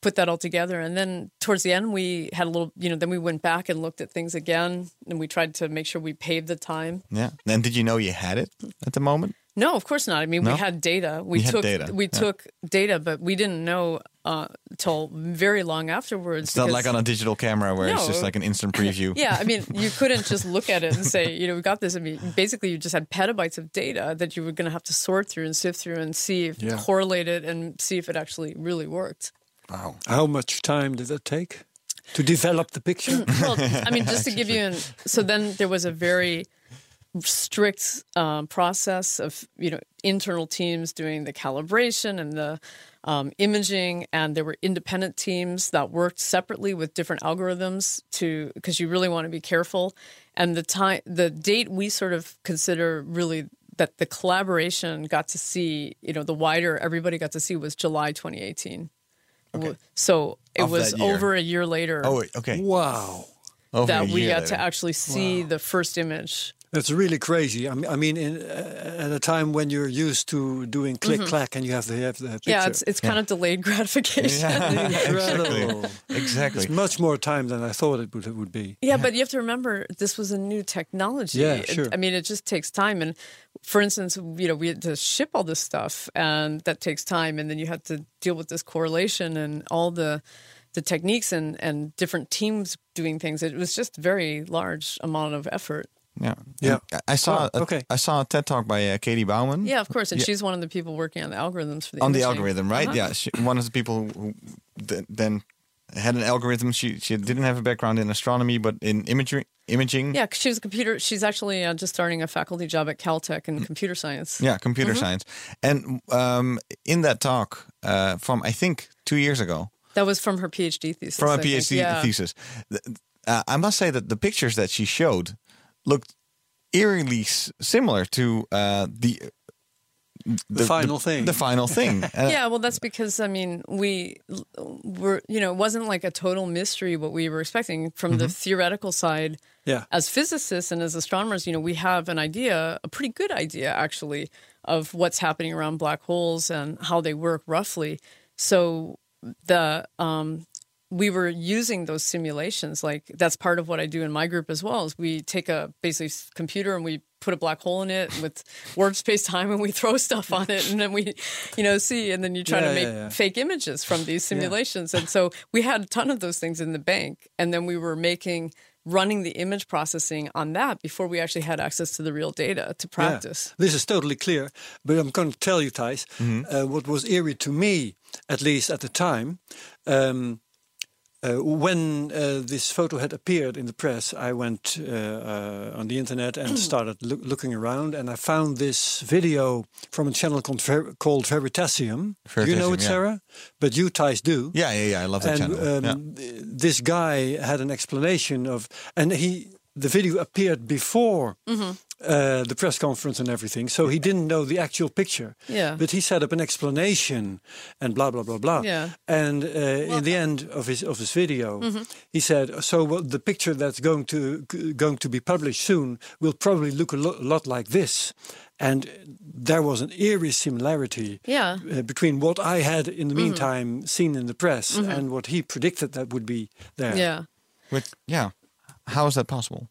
put that all together. And then towards the end, we had a little, you know, then we went back and looked at things again, and we tried to make sure we paved the time. yeah. And did you know you had it at the moment? No, of course not. I mean, No? we had data. We You had took data, we yeah. took data, but we didn't know uh, till very long afterwards. It's not like on a digital camera where it's just like an instant preview. Yeah, I mean, you couldn't just look at it and say, you know, we got this. I mean, basically, you just had petabytes of data that you were going to have to sort through and sift through and see if Yeah. correlate it and see if it actually really worked. Wow. How much time did that take to develop the picture? well, I mean, just to give you an so then there was a very strict um, process of you know internal teams doing the calibration and the um, imaging, and there were independent teams that worked separately with different algorithms to because you really want to be careful. And the time, the date we sort of consider really that the collaboration got to see, you know, the wider everybody got to see was July 2018. okay. So it Of was over a year later Oh, wait, okay. wow. Over that we year got to actually see the first image. That's really crazy. I mean, I mean, in, uh, at a time when you're used to doing click clack and you have to have the picture. Mm-hmm. Yeah, it's it's kind of delayed gratification. Yeah. incredible. Exactly. It's much more time than I thought it would it would be. Yeah, but you have to remember this was a new technology. Yeah, It- sure. I mean, it just takes time. And for instance, you know, we had to ship all this stuff, and that takes time. And then you had to deal with this correlation and all the the techniques and and different teams doing things. It was just very large amount of effort. Yeah. Yeah. I- I saw Oh, a, okay. I saw a TED talk by uh, Katie Bouman. Yeah, of course. And Yeah. she's one of the people working on the algorithms for the on the algorithm, right? Uh-huh. Yeah, she, one of the people who, who th- then had an algorithm. She she didn't have a background in astronomy, but in imagery, imaging. Yeah, 'cause she was a computer. She's actually uh, just starting a faculty job at Caltech in computer science. Yeah, computer Mm-hmm. science. And um, in that talk uh, from I think two years ago, That was from her PhD thesis. from a I think. PhD Yeah. thesis, uh, I must say that the pictures that she showed looked eerily s- similar to uh, the, The, final thing. The final thing. Uh, Yeah, well, that's because I mean, we were, you know, it wasn't like a total mystery what we were expecting from the Mm-hmm. theoretical side. yeah. As physicists and as astronomers, you know, we have an idea, a pretty good idea actually, of what's happening around black holes and how they work roughly. So the um, we were using those simulations. Like that's part of what I do in my group as well. Is we take a basically computer and we put a black hole in it with warp space time and we throw stuff on it and then we, you know, see and then you try Yeah, to make yeah, yeah. fake images from these simulations. And so we had a ton of those things in the bank, and then we were making running the image processing on that before we actually had access to the real data to practice. Yeah. This is totally clear, but I'm going to tell you, Thijs, uh, what was eerie to me, at least at the time. Um, uh, when uh, this photo had appeared in the press, I went uh, uh, on the internet and started loo- looking around, and I found this video from a channel called, Ver- called Veritasium. Do you know it, yeah. Sera? But you, Thijs, do. yeah, yeah, yeah. I love that and channel. um, yeah. this guy had an explanation of, and he the video appeared before Mm-hmm. Uh, the press conference and everything, so he didn't know the actual picture. Yeah. but he set up an explanation and blah blah blah blah. Yeah. and uh, in the end of his of his video, Mm-hmm. he said, "So what the picture that's going to g- going to be published soon will probably look a lo- lot like this." And there was an eerie similarity Yeah. Uh, between what I had in the meantime seen in the press and what he predicted that would be there. Yeah. With, yeah. How is that possible?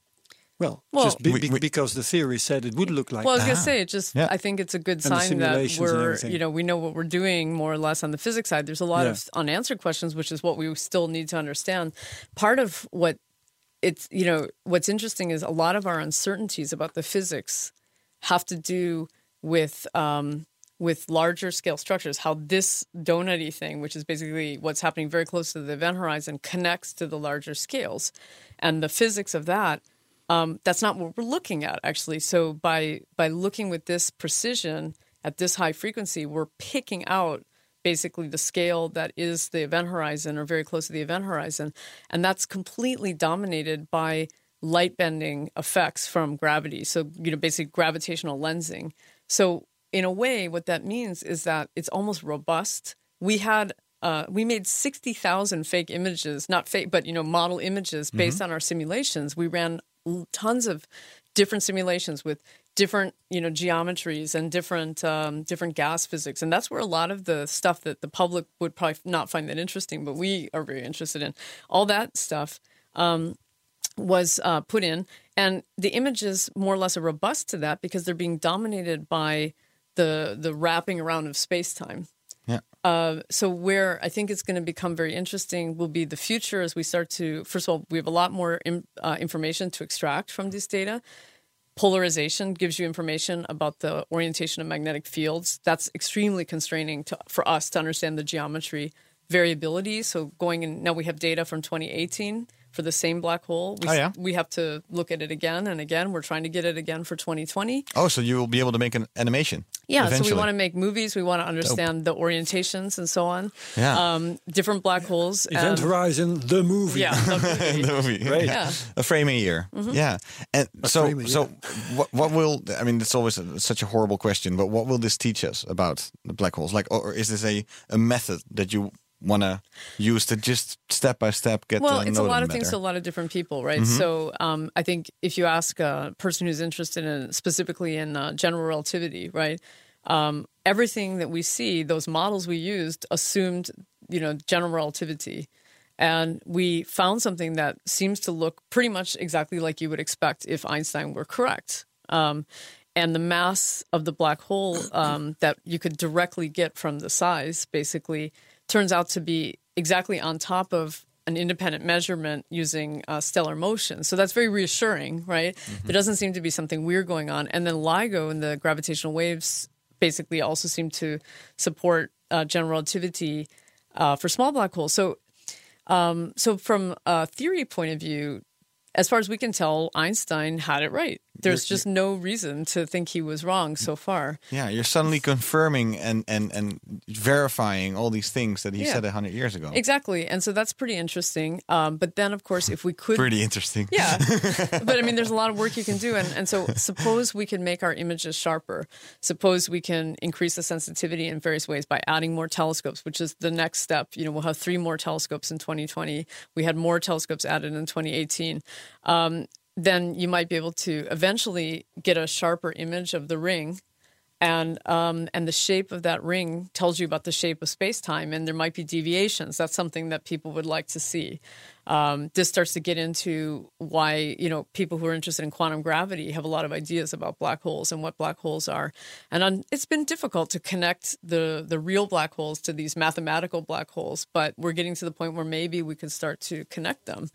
Well, Well- just be, We- we- because the theory said it would look like Well, I was that. gonna say, it just Yeah. I think it's a good sign that we're, you know, we know what we're doing more or less on the physics side. There's a lot Yeah. of unanswered questions, which is what we still need to understand. Part of what it's, you know, what's interesting is a lot of our uncertainties about the physics have to do with um, with larger scale structures, how this donutty thing, which is basically what's happening very close to the event horizon, connects to the larger scales, and the physics of that. Um, that's not what we're looking at actually. So by by looking with this precision at this high frequency, we're picking out basically the scale that is the event horizon or very close to the event horizon, and that's completely dominated by light bending effects from gravity. So you know basically gravitational lensing. So in a way, what that means is that it's almost robust. We had uh, we made sixty thousand fake images, not fake, but you know model images based on our simulations. We ran tons of different simulations with different you know geometries and different um, different gas physics, and that's where a lot of the stuff that the public would probably not find that interesting, but we are very interested in. All that stuff was uh, put in, and the images more or less are robust to that because they're being dominated by the the wrapping around of space time. Yeah. Uh, so where I think it's going to become very interesting will be the future as we start to. First of all, we have a lot more in, uh, information to extract from this data. Polarization gives you information about the orientation of magnetic fields. That's extremely constraining to, for us to understand the geometry variability. So going in now, we have data from 2018 for the same black hole. We, Oh, yeah? we have to look at it again and again. We're trying to get it again for 2020. Oh, so you will be able to make an animation. Yeah, so we want to make movies. We want to understand the orientations and so on. Yeah. Um, different black holes. Event and- Horizon, the movie. Yeah. the movie. the movie. Right. Yeah. A frame a year. Mm-hmm. Yeah. And so, frame a so year. what, what will, I mean, it's always a, such a horrible question, but what will this teach us about the black holes? Like, or is this a, a method that you want to use to just step by step get well, to it's a lot of things to a lot of different people, right? So um, I think if you ask a person who's interested in specifically in uh, general relativity, right? Um, everything that we see, those models we used assumed, you know, general relativity. And we found something that seems to look pretty much exactly like you would expect if Einstein were correct. Um, and the mass of the black hole um, that you could directly get from the size basically turns out to be exactly on top of an independent measurement using uh, stellar motion. So that's very reassuring, right? There doesn't seem to be something weird going on. And then LIGO and the gravitational waves basically also seem to support uh, general relativity uh, for small black holes. So um, so from a theory point of view, as far as we can tell, Einstein had it right. There's just no reason to think he was wrong so far. yeah, you're suddenly confirming and, and, and verifying all these things that he Yeah. said a hundred years ago. Exactly. And so that's pretty interesting. Um, but then, of course, if we could. Pretty interesting. Yeah. but I mean, there's a lot of work you can do. And, and so suppose we can make our images sharper. Suppose we can increase the sensitivity in various ways by adding more telescopes, which is the next step. You know, we'll have three more telescopes in 2020. We had more telescopes added in 2018. Um, then you might be able to eventually get a sharper image of the ring and um, and the shape of that ring tells you about the shape of space time, and there might be deviations. That's something that people would like to see. Um, this starts to get into why you know people who are interested in quantum gravity have a lot of ideas about black holes and what black holes are, and on, it's been difficult to connect the the real black holes to these mathematical black holes. But we're getting to the point where maybe we can start to connect them.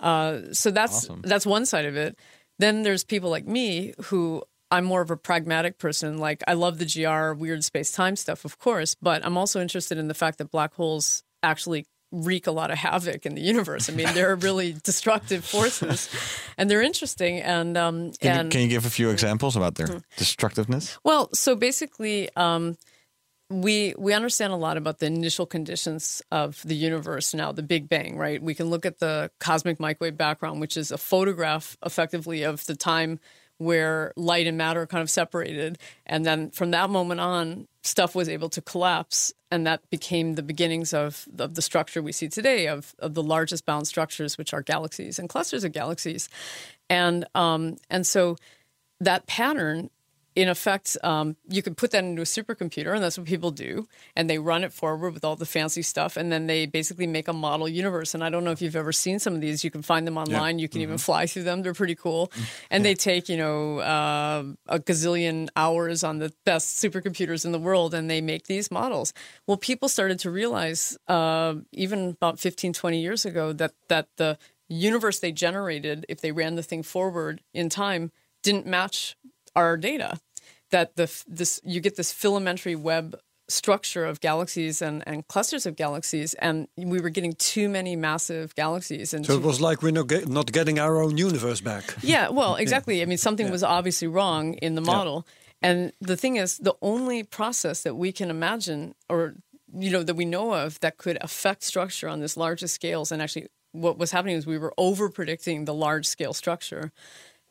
Uh, so that's Awesome. that's one side of it. Then there's people like me who I'm more of a pragmatic person. Like I love the GR weird space time stuff, of course, but I'm also interested in the fact that black holes actually wreak a lot of havoc in the universe. I mean, they're really destructive forces, and they're interesting. And um, Can, and you, can you give a few examples about their destructiveness? well, so basically, um, we we understand a lot about the initial conditions of the universe now, the Big Bang, right? We can look at the cosmic microwave background, which is a photograph, effectively, of the time where light and matter kind of separated, and then from that moment on, stuff was able to collapse, and that became the beginnings of of the structure we see today of of the largest bound structures, which are galaxies and clusters of galaxies, and um, and so that pattern in effect, um, you could put that into a supercomputer, and that's what people do. And they run it forward with all the fancy stuff, and then they basically make a model universe. And I don't know if you've ever seen some of these. You can find them online. You can even fly through them. They're pretty cool. And they take, you know, uh, a gazillion hours on the best supercomputers in the world, and they make these models. Well, people started to realize, uh, even about 15, 20 years ago, that that the universe they generated, if they ran the thing forward in time, didn't match our data that the this you get this filamentary web structure of galaxies and, and clusters of galaxies, and we were getting too many massive galaxies. And So it was like we're not, get, not getting our own universe back. yeah, well, exactly. I mean, something was obviously wrong in the model. And the thing is, the only process that we can imagine or, you know, that we know of that could affect structure on this largest scales, and actually what was happening is we were over predicting the large scale structure,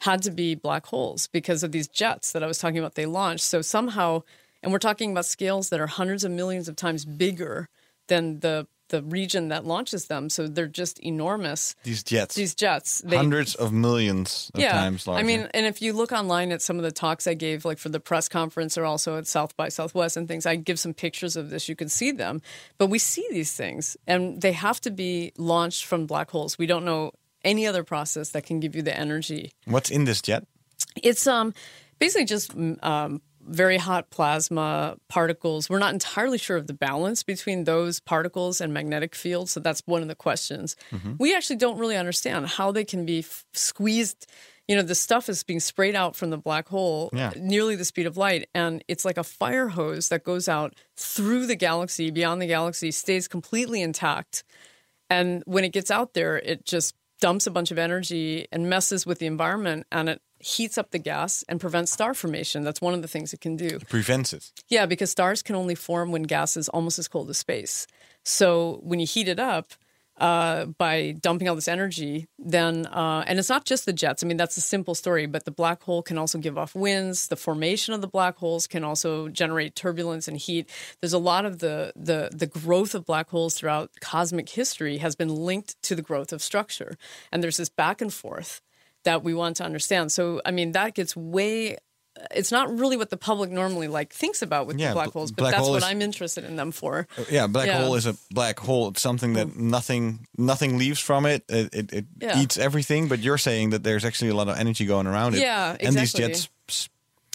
had to be black holes because of these jets that I was talking about they launched. So somehow, and we're talking about scales that are hundreds of millions of times bigger than the the region that launches them. So they're just enormous. These jets, These jets, they, hundreds of millions of times larger. I mean, and if you look online at some of the talks I gave, like for the press conference or also at South by Southwest and things, I give some pictures of this. You can see them. But we see these things, and they have to be launched from black holes. We don't know any other process that can give you the energy. what's in this jet? It's um basically just mm, um, very hot plasma particles. We're not entirely sure of the balance between those particles and magnetic fields, so that's one of the questions. We actually don't really understand how they can be f- squeezed. You know, the stuff is being sprayed out from the black hole Yeah. nearly the speed of light, and it's like a fire hose that goes out through the galaxy, beyond the galaxy, stays completely intact. And when it gets out there, it just dumps a bunch of energy and messes with the environment and it heats up the gas and prevents star formation. That's one of the things it can do. Prevents it. Yeah, because stars can only form when gas is almost as cold as space. So when you heat it up uh, by dumping all this energy, then, uh, and it's not just the jets. I mean, that's a simple story, but the black hole can also give off winds. The formation of the black holes can also generate turbulence and heat. There's a lot of the, the, the growth of black holes throughout cosmic history has been linked to the growth of structure. And there's this back and forth that we want to understand. So, I mean, that gets way. It's not really what the public normally like thinks about with Yeah, black holes, but black that's hole what is- I'm interested in them for. Yeah, black Yeah. hole is a black hole. It's something that nothing nothing leaves from it. It it, it Yeah. eats everything. But you're saying that there's actually a lot of energy going around it. Yeah, And these jets.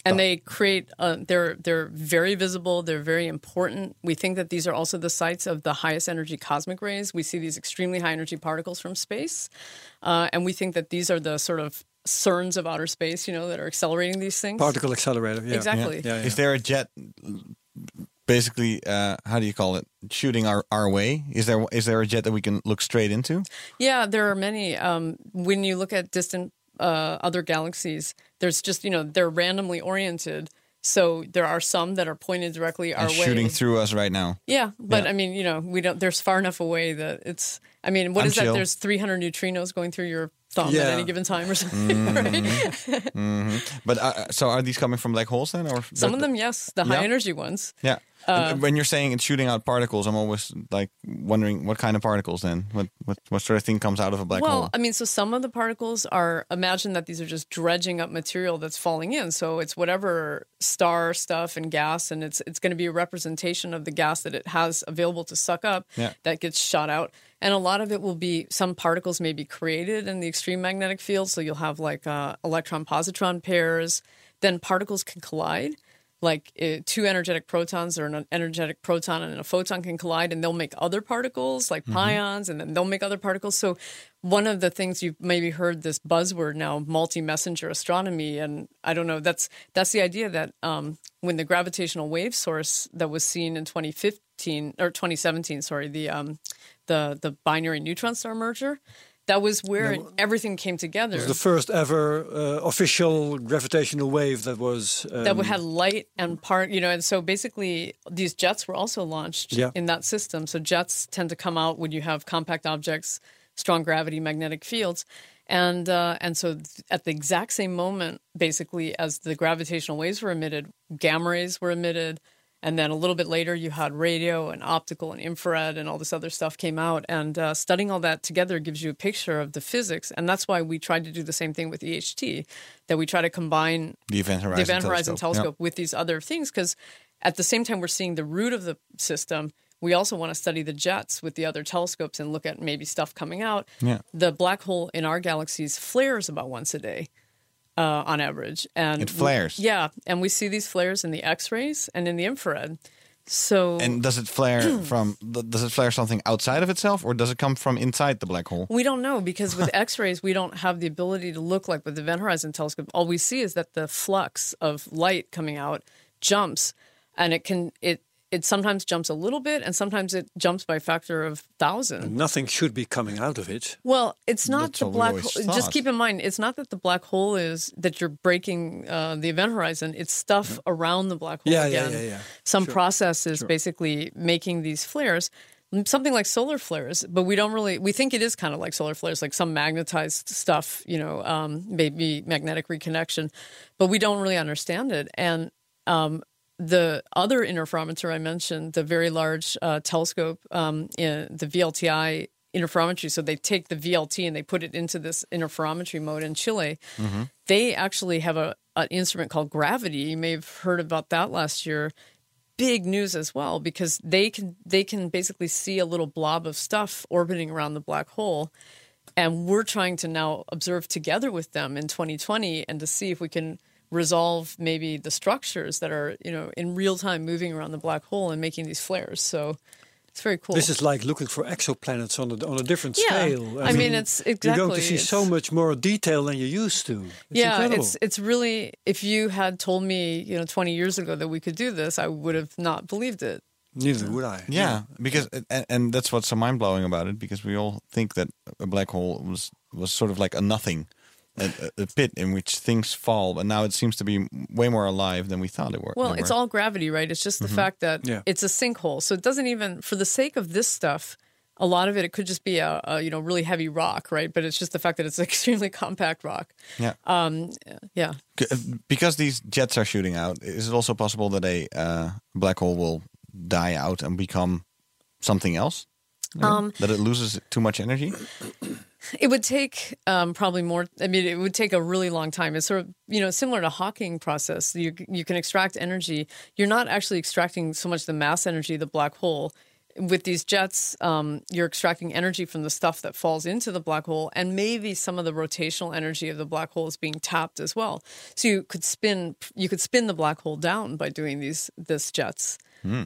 and they create uh, they're they're very visible they're very important we think that these are also the sites of the highest energy cosmic rays we see these extremely high energy particles from space uh, and we think that these are the sort of CERNs of outer space you know that are accelerating these things Particle accelerator. Yeah. Exactly. Yeah, yeah. Is there a jet? Basically, uh, how do you call it? Shooting our, our way. Is there is there a jet that we can look straight into? Yeah, there are many. Um, when you look at distant uh, other galaxies, there's just you know they're randomly oriented. So there are some that are pointed directly our And way. shooting through us right now. Yeah, but Yeah. I mean, you know, we don't. There's far enough away that it's. I mean, what I'm is that? There's 300 neutrinos going through your thumb at any given time, or something. Mm-hmm. right? But uh, so are these coming from black holes then, or Some of them, yes, the high Yeah. energy ones. Yeah. Uh, when you're saying it's shooting out particles, I'm always like wondering what kind of particles then? What what what sort of thing comes out of a black well, hole? Well, I mean, so some of the particles are imagine that these are just dredging up material that's falling in. So it's whatever star stuff and gas, and it's it's going to be a representation of the gas that it has available to suck up Yeah. that gets shot out. And a lot of it will be some particles may be created in the extreme magnetic field. So you'll have like uh, electron positron pairs. Then particles can collide. Like uh, two energetic protons or an energetic proton and a photon can collide, and they'll make other particles like pions, and then they'll make other particles. So, one of the things you've maybe heard this buzzword now, multi-messenger astronomy, and I don't know. That's that's the idea that um, when the gravitational wave source that was seen in 2015 or 2017, sorry, the um, the the binary neutron star merger, that was where everything came together. It was the first ever uh, official gravitational wave that was. Um, that had light and part, you know, and so basically these jets were also launched Yeah. in that system. So jets tend to come out when you have compact objects, strong gravity, magnetic fields, and uh, and so th- at the exact same moment, basically as the gravitational waves were emitted, gamma rays were emitted. And then a little bit later, you had radio and optical and infrared and all this other stuff came out. And uh, studying all that together gives you a picture of the physics. And that's why we tried to do the same thing with EHT, that we try to combine the Event Horizon the Event Horizon Telescope. Telescope with these other things because at the same time we're seeing the root of the system. We also want to study the jets with the other telescopes and look at maybe stuff coming out. Yeah. The black hole in our galaxies flares about once a day uh, on average, and It flares? yeah, and we see these flares in the X rays and in the infrared. So And does it flare from? Does it flare something outside of itself, or does it come from inside the black hole? We don't know because with X-rays, we don't have the ability to look like with the Event Horizon Telescope. All we see is that the flux of light coming out jumps, and it can it it sometimes jumps a little bit, and sometimes it jumps by a factor of thousand. Nothing should be coming out of it. Well, it's not That's the black always hole. Just keep in mind, it's not that the black hole is that you're breaking uh, the event horizon. It's stuff around the black hole. Yeah, yeah, again. yeah, yeah. Some process is basically making these flares. Something like solar flares, but we don't really. We think it is kind of like solar flares, like some magnetized stuff, you know, um, maybe magnetic reconnection, but we don't really understand it. And um, the other interferometer I mentioned, the very large uh, telescope, um, in the VLTI interferometry. So they take the VLT and they put it into this interferometry mode in Chile. They actually have a an instrument called Gravity. You may have heard about that last year. Big news as well because they can they can basically see a little blob of stuff orbiting around the black hole. And we're trying to now observe together with them in 2020 and to see if we can resolve maybe the structures that are, you know, in real time moving around the black hole and making these flares. So it's very cool. This is like looking for exoplanets on a, on a different Yeah. scale. I mean, it's exactly. You're going to see so much more detail than you used to. It's yeah, incredible. it's it's really if you had told me, you know, 20 years ago that we could do this, I would have not believed it. Neither would I. Yeah, because and, and that's what's so mind blowing about it. Because we all think that a black hole was was sort of like a nothing, a, a- a pit in which things fall, but now it seems to be way more alive than we thought it were. Well, it's were. all gravity, right? It's just the fact that Yeah. it's a sinkhole. So it doesn't even, for the sake of this stuff, a lot of it, it could just be a, a you know really heavy rock, right? But it's just the fact that it's an extremely compact rock. yeah. Um, yeah. Uh, because these jets are shooting out, is it also possible that a uh, black hole will die out and become something else? Um, that it loses too much energy? It would take um, probably more. I mean, it would take a really long time. It's sort of you know similar to Hawking process. You you can extract energy. You're not actually extracting so much the mass energy of the black hole. With these jets, um, you're extracting energy from the stuff that falls into the black hole, and maybe some of the rotational energy of the black hole is being tapped as well. So you could spin you could spin the black hole down by doing these this jets,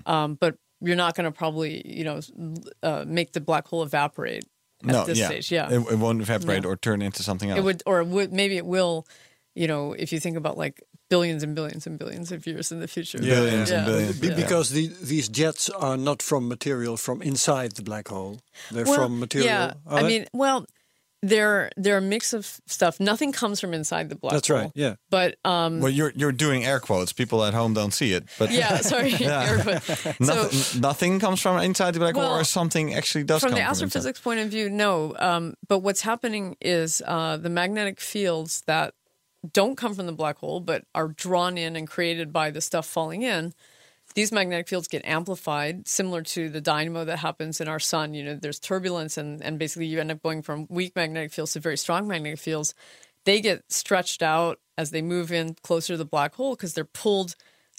um, but you're not going to probably you know uh, make the black hole evaporate at no, this yeah. stage. Yeah, It, it won't evaporate No. or turn into something else. it would, or it would, maybe it will. You know, if you think about like billions and billions and billions of years in the future, Billions and Yeah. billions. Be- Yeah. Because the, these jets are not from material from inside the black hole. They're Well, from material. Yeah, are I they? mean, well, they're they're a mix of stuff. Nothing comes from inside the black hole. That's hole. right, yeah. but um, well, you're you're doing air quotes. People at home don't see it, but yeah, sorry. Everybody- nothing, so nothing comes from inside the black hole, or something actually does from come the from inside. astrophysics point of view, no. Um, but what's happening is uh, the magnetic fields that don't come from the black hole, but are drawn in and created by the stuff falling in. These magnetic fields get amplified, similar to the dynamo that happens in our sun. You know, there's turbulence, and, and basically you end up going from weak magnetic fields to very strong magnetic fields. They get stretched out as they move in closer to the black hole because they're pulled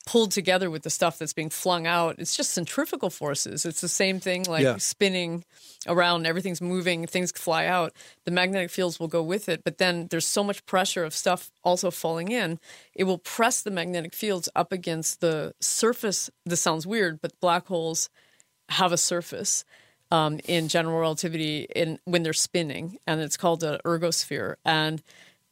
pulled together with the stuff that's being flung out. It's just centrifugal forces. It's the same thing like Yeah. spinning around, everything's moving, things fly out. The magnetic fields will go with it, but then there's so much pressure of stuff also falling in, it will press the magnetic fields up against the surface. This sounds weird, but black holes have a surface um, in general relativity in when they're spinning, and it's called an ergosphere. And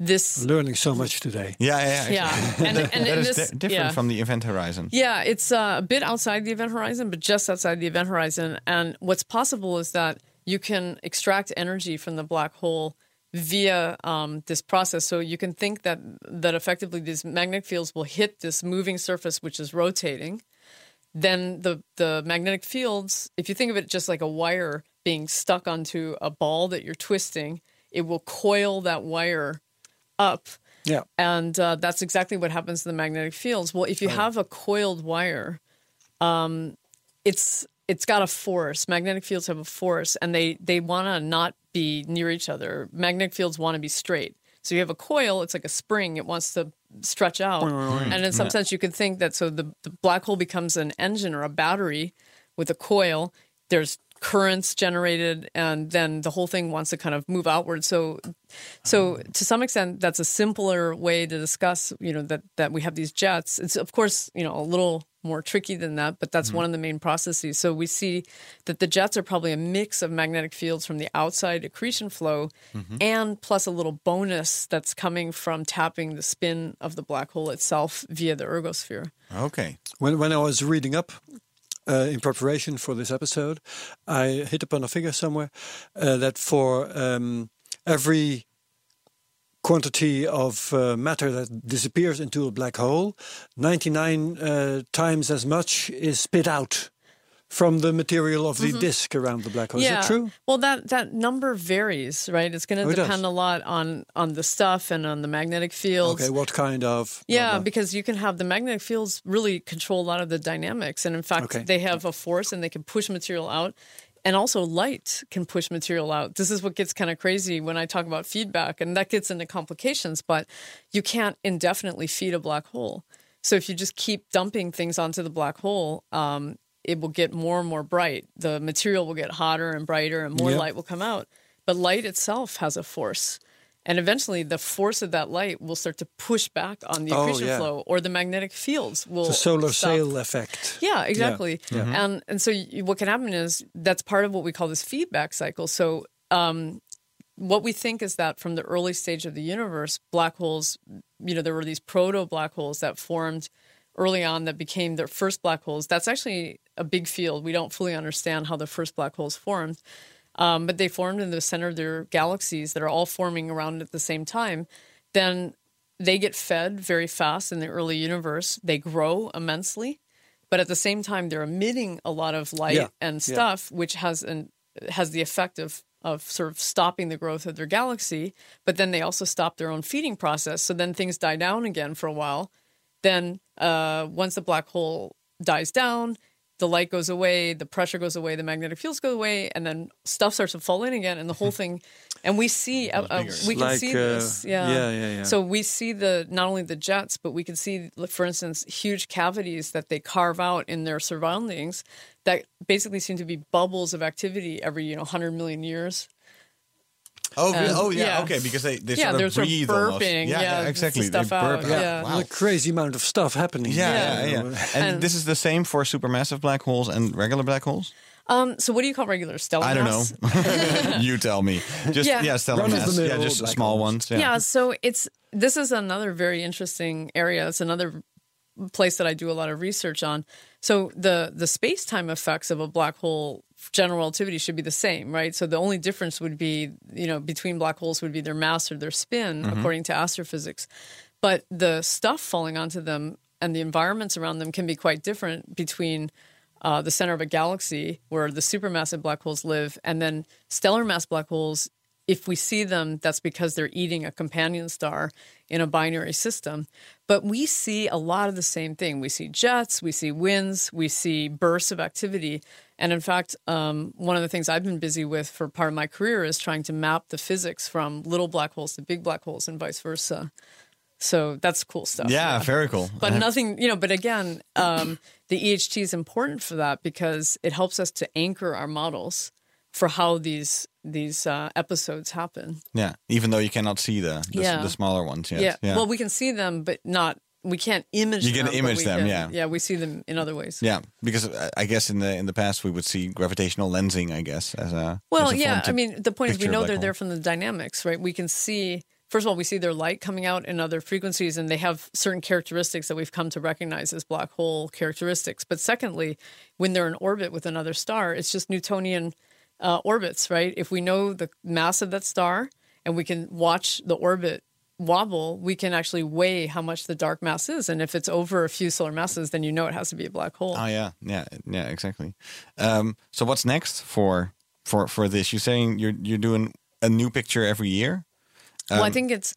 this Learning so much today. Yeah, yeah, yeah. yeah, and, and, and is this, di- different yeah. from the event horizon. Yeah, it's uh, a bit outside the event horizon, but just outside the event horizon. And what's possible is that you can extract energy from the black hole via um, this process. So you can think that that effectively these magnetic fields will hit this moving surface, which is rotating. Then the the magnetic fields, if you think of it just like a wire being stuck onto a ball that you're twisting, it will coil that wire up Yeah. and uh, that's exactly what happens to the magnetic fields. Well, if you have a coiled wire, um, it's it's got a force. Magnetic fields have a force, and they they want to not be near each other. Magnetic fields want to be straight. So you have a coil. It's like a spring. It wants to stretch out, and in some sense, you could think that so the, the black hole becomes an engine or a battery with a coil. There's currents generated, and then the whole thing wants to kind of move outward. So, so to some extent, that's a simpler way to discuss. You know that that we have these jets. It's of course you know a little more tricky than that, but that's mm-hmm. one of the main processes. So we see that the jets are probably a mix of magnetic fields from the outside accretion flow mm-hmm. and plus a little bonus that's coming from tapping the spin of the black hole itself via the ergosphere. Okay. When, when I was reading up uh, in preparation for this episode, I hit upon a figure somewhere uh, that for um, every quantity of uh, matter that disappears into a black hole, 99 uh, times as much is spit out from the material of the disk around the black hole. Is that true? Well, that that number varies, right? It's going Oh, to does. depend a lot on on the stuff and on the magnetic fields. Okay, what kind of? blah, Yeah, blah. because you can have the magnetic fields really control a lot of the dynamics, and in fact, Okay. they have a force and they can push material out, and also light can push material out. This is what gets kind of crazy when I talk about feedback, and that gets into complications. But you can't indefinitely feed a black hole. So if you just keep dumping things onto the black hole, um, it will get more and more bright. The material will get hotter and brighter, and more Yep. light will come out. But light itself has a force. And eventually, the force of that light will start to push back on the Oh, accretion yeah. flow, or the magnetic fields will. the solar stop. sail effect. Yeah, exactly. And and so you, what can happen is that's part of what we call this feedback cycle. So um, what we think is that from the early stage of the universe, black holes, you know, there were these proto black holes that formed early on that became the first black holes. That's actually a big field. We don't fully understand how the first black holes formed. Um, but they formed in the center of their galaxies that are all forming around at the same time. Then they get fed very fast in the early universe. They grow immensely, but at the same time, they're emitting a lot of light Yeah, and yeah. stuff, which has an has the effect of of sort of stopping the growth of their galaxy. But then they also stop their own feeding process. So then things die down again for a while. Then uh, once the black hole dies down, the light goes away, the pressure goes away, the magnetic fields go away, and then stuff starts to fall in again, and the whole thing. And we see, uh, uh, we can Like, see uh, this, yeah. yeah, yeah, yeah. So we see the not only the jets, but we can see, like, for instance, huge cavities that they carve out in their surroundings that basically seem to be bubbles of activity every you know hundred million years. Oh, really? Um, oh yeah, yeah. okay, because they, they Yeah, sort they're of sort of breathe almost. burping, Yeah, yeah, the exactly. stuff they burp out, out. yeah. Wow. A crazy amount of stuff happening. Yeah, Yeah. yeah, yeah. And, And- this is the same for supermassive black holes and regular black holes? Um, so what do you call regular stellar I don't mass? know. you tell me. Just yeah, Yeah. stellar Run of the mass. Yeah, just black small holes. ones. Yeah. Yeah. so it's this is another very interesting area. It's another place that I do a lot of research on. So the the space time effects of a black hole general relativity should be the same, right? So the only difference would be, you know, between black holes would be their mass or their spin, according to astrophysics. But the stuff falling onto them and the environments around them can be quite different between uh, the center of a galaxy where the supermassive black holes live, and then stellar mass black holes. If we see them, that's because they're eating a companion star in a binary system. But we see a lot of the same thing. We see jets, we see winds, we see bursts of activity. And in fact, um, one of the things I've been busy with for part of my career is trying to map the physics from little black holes to big black holes and vice versa. So that's cool stuff. Yeah, very cool. But Uh, nothing, you know, but again, um, the EHT is important for that because it helps us to anchor our models for how these these uh, episodes happen. Yeah, even though you cannot see the the, Yeah. the smaller ones yet. Yeah. Yeah. Well, we can see them, but not. We can't image. Them. You can them, image them, can- yeah. Yeah, we see them in other ways. Yeah, because uh, I guess in the in the past we would see gravitational lensing. I guess as a Well, as a yeah. I mean, the point is we know they're hole. there from the dynamics, right? We can see. First of all, we see their light coming out in other frequencies, and they have certain characteristics that we've come to recognize as black hole characteristics. But secondly, when they're in orbit with another star, it's just Newtonian uh, orbits, right? If we know the mass of that star and we can watch the orbit wobble, we can actually weigh how much the dark mass is. And if it's over a few solar masses, then you know it has to be a black hole. Oh yeah, yeah, yeah, exactly. Um, so what's next for for for this? You're saying you're you're doing a new picture every year. well, Um, I think it's.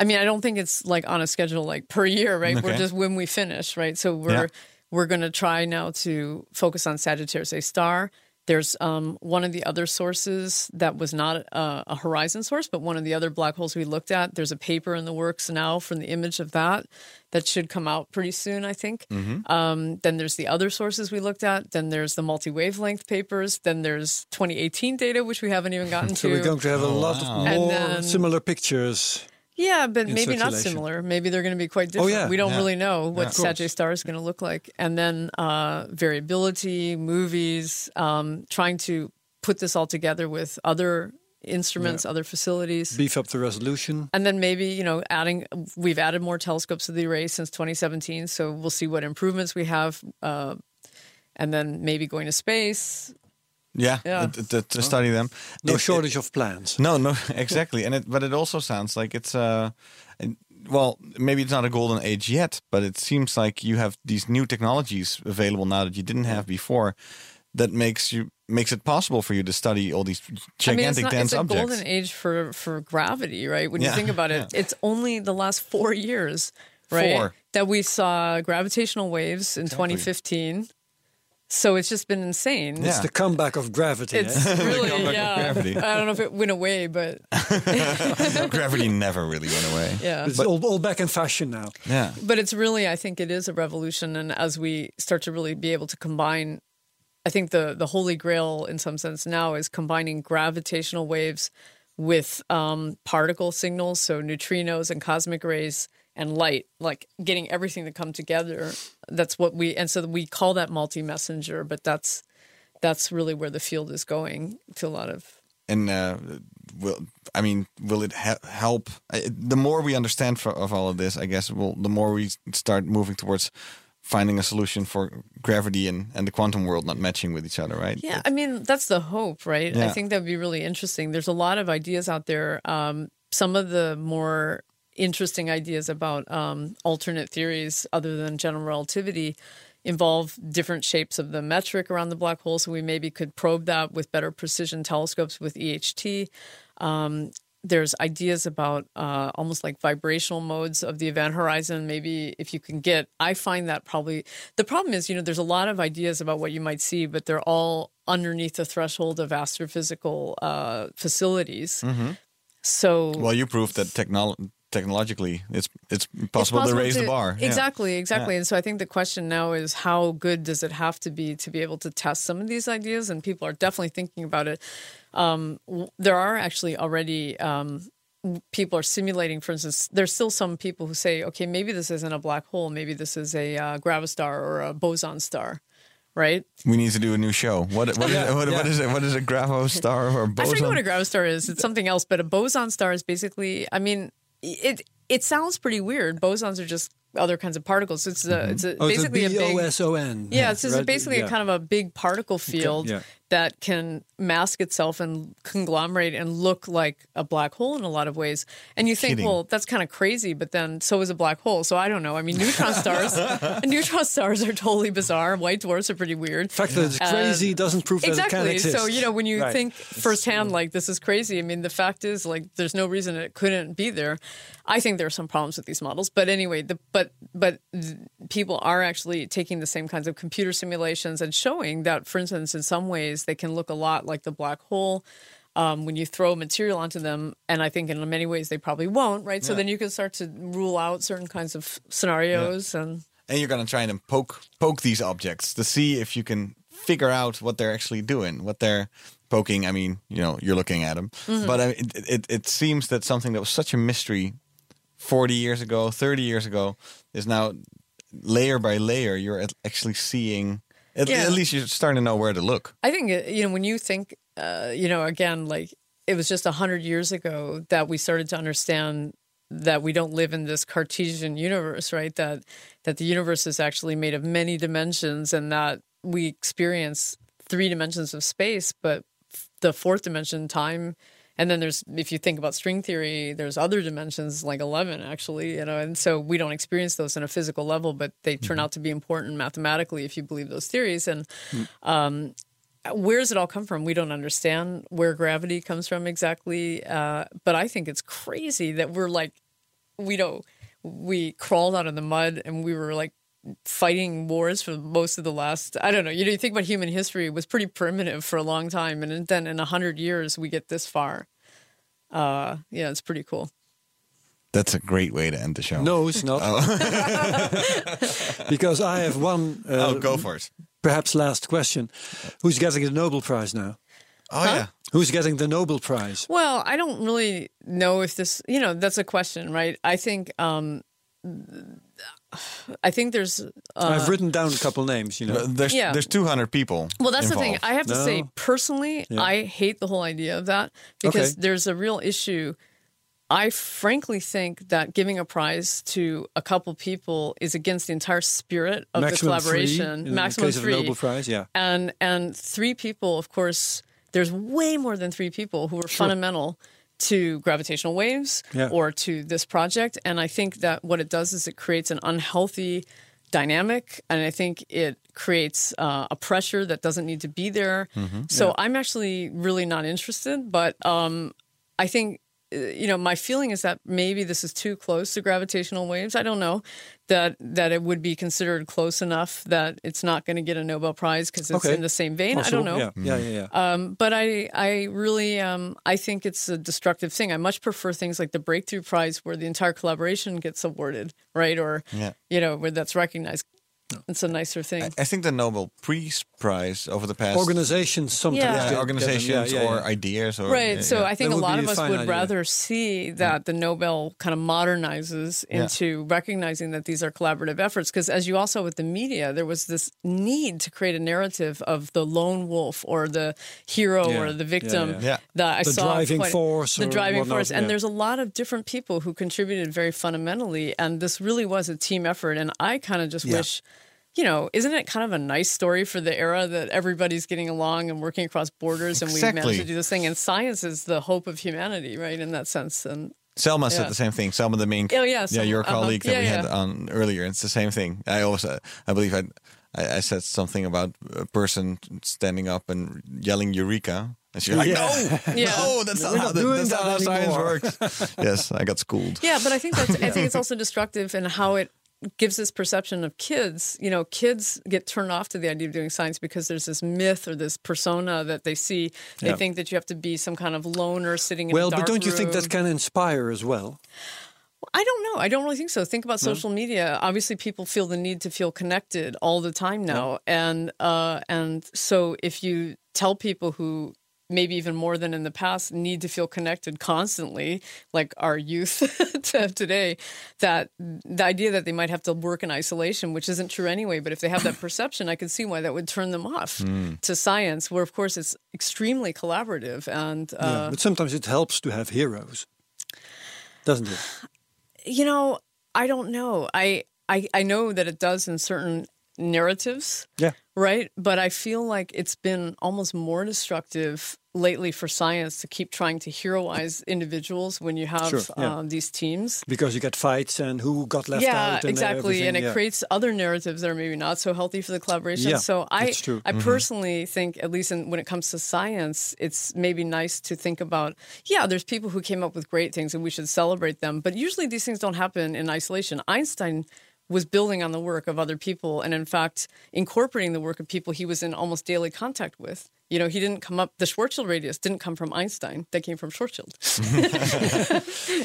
I mean, I don't think it's like on a schedule like per year, right? We're just when we finish, right? So we're Yeah. we're going to try now to focus on Sagittarius A star, There's um, one of the other sources that was not a, a horizon source, but one of the other black holes we looked at. There's a paper in the works now from the image of that that should come out pretty soon, I think. Um, then there's the other sources we looked at. Then there's the multi wavelength papers. Then there's 2018 data, which we haven't even gotten So to. we're going to have a lot of more then- similar pictures. Yeah, but maybe not similar. Maybe they're going to be quite different. yeah, we don't yeah. really know what. Sagittarius Star is going to look like. And then uh, variability, movies, um, trying to put this all together with other instruments, other facilities. Beef up the resolution. and then maybe, you know, adding, we've added more telescopes to the array since 2017. So we'll see what improvements we have. Uh, and then maybe going to space. Yeah, Yeah. t- t- to study them. No It- it- shortage of plans. No, no, exactly. And it, but it also sounds like it's uh, well, maybe it's not a golden age yet, but it seems like you have these new technologies available now that you didn't have before. That makes you makes it possible for you to study all these I mean, gigantic it's, not, dense it's a objects. golden age for, for gravity, right? When Yeah, you think about it, it's only the last four years, right? Four. That we saw gravitational waves in 2015. So it's just been insane. Yeah. It's the comeback of gravity. It's eh? really, comeback of yeah. gravity. I don't know if it went away, but Gravity never really went away. yeah. It's all, all back in fashion now. Yeah. But it's really, I think it is a revolution. And as we start to really be able to combine, I think the, the holy grail in some sense now is combining gravitational waves with um, particle signals, so neutrinos and cosmic rays and light, like getting everything to come together. That's what we, and so we call that multi messenger, but that's, that's really where the field is going to a lot of and uh, will I mean will it he- help? The more we understand for, of all of this, I guess, will the more we start moving towards finding a solution for gravity and, and the quantum world not matching with each other, right? Yeah, I mean that's the hope, right? I think that would be really interesting. There's a lot of ideas out there. Um, some of the more interesting ideas about um, alternate theories, other than general relativity, involve different shapes of the metric around the black hole. So we maybe could probe that with better precision telescopes with EHT. Um, there's ideas about uh, almost like vibrational modes of the event horizon. Maybe if you can get, I find that probably the problem is, you know, there's a lot of ideas about what you might see, but they're all underneath the threshold of astrophysical uh, facilities. So Well, you proved that technol- technologically it's it's it's possible, to raise the bar. Yeah. Exactly, exactly. And so I think the question now is how good does it have to be to be able to test some of these ideas? And people are definitely thinking about it. Um, w- there are actually already um, people are simulating. For instance, there's still some people who say, okay, maybe this isn't a black hole, maybe this is a uh, gravastar or a boson star. Right? We need to do a new show. What what is Yeah, it, what, what yeah. is it? What is a gravo star or I boson? forget what a gravastar is. It's something else, but a boson star is basically. I mean, it it sounds pretty weird. Bosons are just other kinds of particles. It's a mm-hmm. it's a, Oh, it's a basically a, big. B-O-S-O-N. Yeah, it's just right? basically Yeah. a kind of a big particle field yeah. That can mask itself and conglomerate and look like a black hole in a lot of ways. And you think, Kidding. well, that's kind of crazy, but then so is a black hole. So I don't know. I mean, neutron stars, neutron stars are totally bizarre. White dwarfs are pretty weird. The fact that it's crazy doesn't prove that it can Exactly. exist. So you know, when you Right. think firsthand, like this is crazy. I mean, the fact is, like, there's no reason it couldn't be there. I think there are some problems with these models, but anyway, the but but th- people are actually taking the same kinds of computer simulations and showing that, for instance, in some ways they can look a lot like the black hole. Um, when you throw material onto them, and I think in many ways they probably won't, right? So then you can start to rule out certain kinds of scenarios, and and you're gonna try and poke poke these objects to see if you can figure out what they're actually doing, what they're poking. I mean, you know, you're looking at them, Mm-hmm. but I mean, it, it it seems that something that was such a mystery 40 years ago, 30 years ago, is now layer by layer. You're actually seeing. At, Yeah. at least you're starting to know where to look. I think uh, you know when you think, uh, you know, again, like it was just a hundred years ago that we started to understand that we don't live in this Cartesian universe, right? That that the universe is actually made of many dimensions, and that we experience three dimensions of space, but the fourth dimension, time. And then there's, if you think about string theory, there's other dimensions like 11 actually, you know, and so we don't experience those in a physical level, but they turn out to be important mathematically if you believe those theories. And um, where does it all come from? We don't understand where gravity comes from exactly, uh, but I think it's crazy that we're like, we don't, we crawled out of the mud and we were like fighting wars for most of the last I don't know. You know, you think about human history it was pretty primitive for a long time, and then in a hundred years we get this far. Uh, yeah, it's pretty cool. That's a great way to end the show. No, it's not. because I have one. Uh, oh, go for it. Perhaps last question: Who's getting the Nobel Prize now? Oh yeah. Who's getting the Nobel Prize? Well, I don't really know if this, you know, that's a question, right? I think, um, I think there's. Uh, I've written down a couple names. You know, There's Yeah. there's 200 people. Well, that's the thing. I have to say, personally, Yeah. I hate the whole idea of that because Okay. there's a real issue. I frankly think that giving a prize to a couple people is against the entire spirit of the maximum collaboration. Three, in maximum the case three. of a Nobel Prize, yeah. and and three people of course there's way more than three people who were fundamental to gravitational waves Yeah. or to this project. And i think that what it does is it creates an unhealthy dynamic and i think it creates uh, a pressure that doesn't need to be there. So i'm actually really not interested but um, i think you know my feeling is that maybe this is too close to gravitational waves i don't know that that it would be considered close enough that it's not going to get a nobel prize because it's Okay. in the same vein i don't know Yeah, yeah, yeah. yeah. um, but I, I really, um, I think it's a destructive thing. I much prefer things like the Breakthrough Prize, where the entire collaboration gets awarded, right? Or, Yeah. you know, where that's recognized. It's a nicer thing. I think the Nobel Peace Prize over the past organizations sometimes Yeah. yeah, organizations Yeah, yeah, or ideas or Right. yeah, So yeah. I think That a lot of us would idea. rather see that the Nobel kind of modernizes Yeah. into recognizing that these are collaborative efforts. Because as you also with the media, there was this need to create a narrative of the lone wolf or the hero Yeah. or the victim yeah. Yeah. that I The saw driving quite- force the driving whatnot, force. And yeah. there's a lot of different people who contributed very fundamentally. And this really was a team effort. And I kind of just Yeah. wish you know, isn't it kind of a nice story for the era that everybody's getting along and working across borders and we Exactly. managed to do this thing? And science is the hope of humanity, right? In that sense. And Selma said the same thing. Selma the main, Oh, yeah, yeah, Selma, your uh-huh. colleague that Yeah, we had on earlier. It's the same thing. I also, I believe I, I, I said something about a person standing up and yelling "Eureka," and she's like, Yeah. "No, Yeah. no, that's not We're how, not that, that's not that how science works." yes, I got schooled. yeah, but I think that's I think it's also destructive in how it gives this perception of kids. You know, kids get turned off to the idea of doing science because there's this myth or this persona that they see. They Yeah. think that you have to be some kind of loner sitting in Well, but don't you think room. that can inspire as well? I don't know. I don't really think so. Think about social media. Obviously, people feel the need to feel connected all the time now, and uh, and so if you tell people who maybe even more than in the past need to feel connected constantly, like our youth today, that the idea that they might have to work in isolation, which isn't true anyway, but if they have that perception, I can see why that would turn them off to science, where of course it's extremely collaborative and. Uh, yeah. But sometimes it helps to have heroes, doesn't it? you know, I don't know. I, I I know that it does in certain narratives, Yeah. right? But I feel like it's been almost more destructive lately for science to keep trying to heroize individuals when you have Sure, yeah. um, these teams. Because you get fights and who got left yeah, out. And exactly, and it yeah. creates other narratives that are maybe not so healthy for the collaboration. Yeah, so I, true. I personally think, at least in, when it comes to science, it's maybe nice to think about. Yeah, there's people who came up with great things, and we should celebrate them. But usually, these things don't happen in isolation. Einstein was building on the work of other people, and in fact, incorporating the work of people he was in almost daily contact with. You know, he didn't come up. The Schwarzschild radius didn't come from Einstein. That came from Schwarzschild.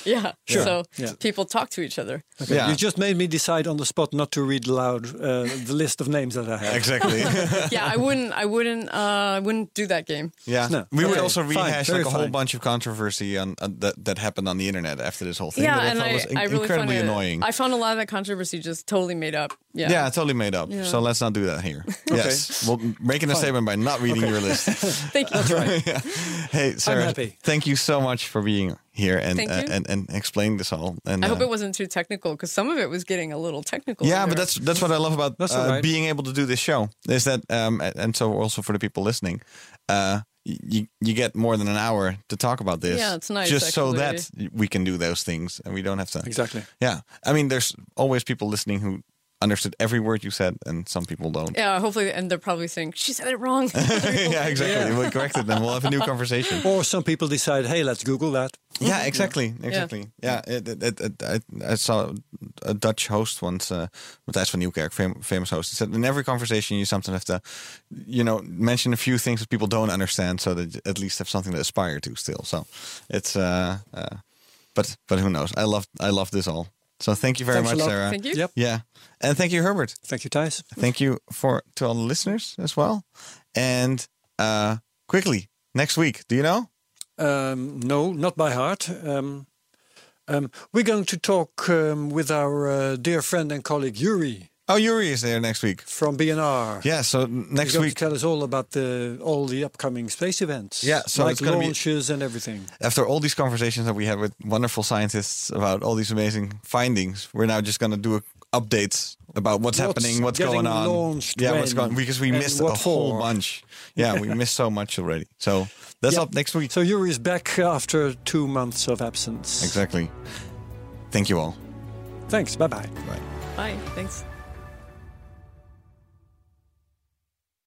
yeah. Sure. So Yeah. people talk to each other. Okay, Yeah. You just made me decide on the spot not to read aloud uh, the list of names that I have. Exactly. yeah, I wouldn't, I wouldn't, uh, I wouldn't do that game. yeah. No. We would also rehash very like a whole bunch of controversy on, on that that happened on the internet after this whole thing. yeah, that I and thought I, was in- I really incredibly found it, annoying. I found a lot of that controversy just totally made up. Yeah, Yeah, totally made up. So let's not do that here. Yes, we're making a statement by not reading your list. Thank you. That's right. yeah. Hey, Sera, happy. thank you so much for being here and uh, and and explaining this all. And I hope uh, it wasn't too technical because some of it was getting a little technical. yeah, there. but that's that's what I love about uh, all right. being able to do this show. Is that um and so also for the people listening, uh you you get more than an hour to talk about this. Yeah, it's nice, Just so that we can do those things and we don't have to. Exactly. Yeah, I mean, there's always people listening who understood every word you said, and some people don't. Yeah, hopefully, and they're probably saying she said it wrong. yeah, exactly. We'll correct it, then we'll have a new conversation. Or some people decide, hey, let's Google that. Yeah, exactly, exactly. Yeah, it, it, it, it, I, I saw a Dutch host once, uh, Matthijs van Nieuwkerk, fam- famous host. He said in every conversation you sometimes have to, you know, mention a few things that people don't understand, so that at least have something to aspire to still. So it's, uh, uh, but but who knows? I love I love this all. So thank you very Thanks much. Sera. Thank you. Yep. Yeah, and thank you, Herbert. Thank you, Thijs. Thank you for to all the listeners as well. And uh, quickly next week, do you know? Um, no, not by heart. Um, um, we're going to talk um, with our uh, dear friend and colleague Yuri Oh, Yuri is there next week. from BNR. Yeah, so next going week to tell us all about the all the upcoming space events. Yeah, so like it's gonna be- launches and everything. after all these conversations that we had with wonderful scientists about all these amazing findings, we're now just going to do a, updates about what's, What's happening, what's going on. launched yeah, what's going because we missed a whole for. bunch. Yeah, we missed so much already. So that's Yeah. up next week. So Yuri is back after two months of absence. exactly. Thank you all. Thanks. Bye bye. Bye. Bye. Thanks.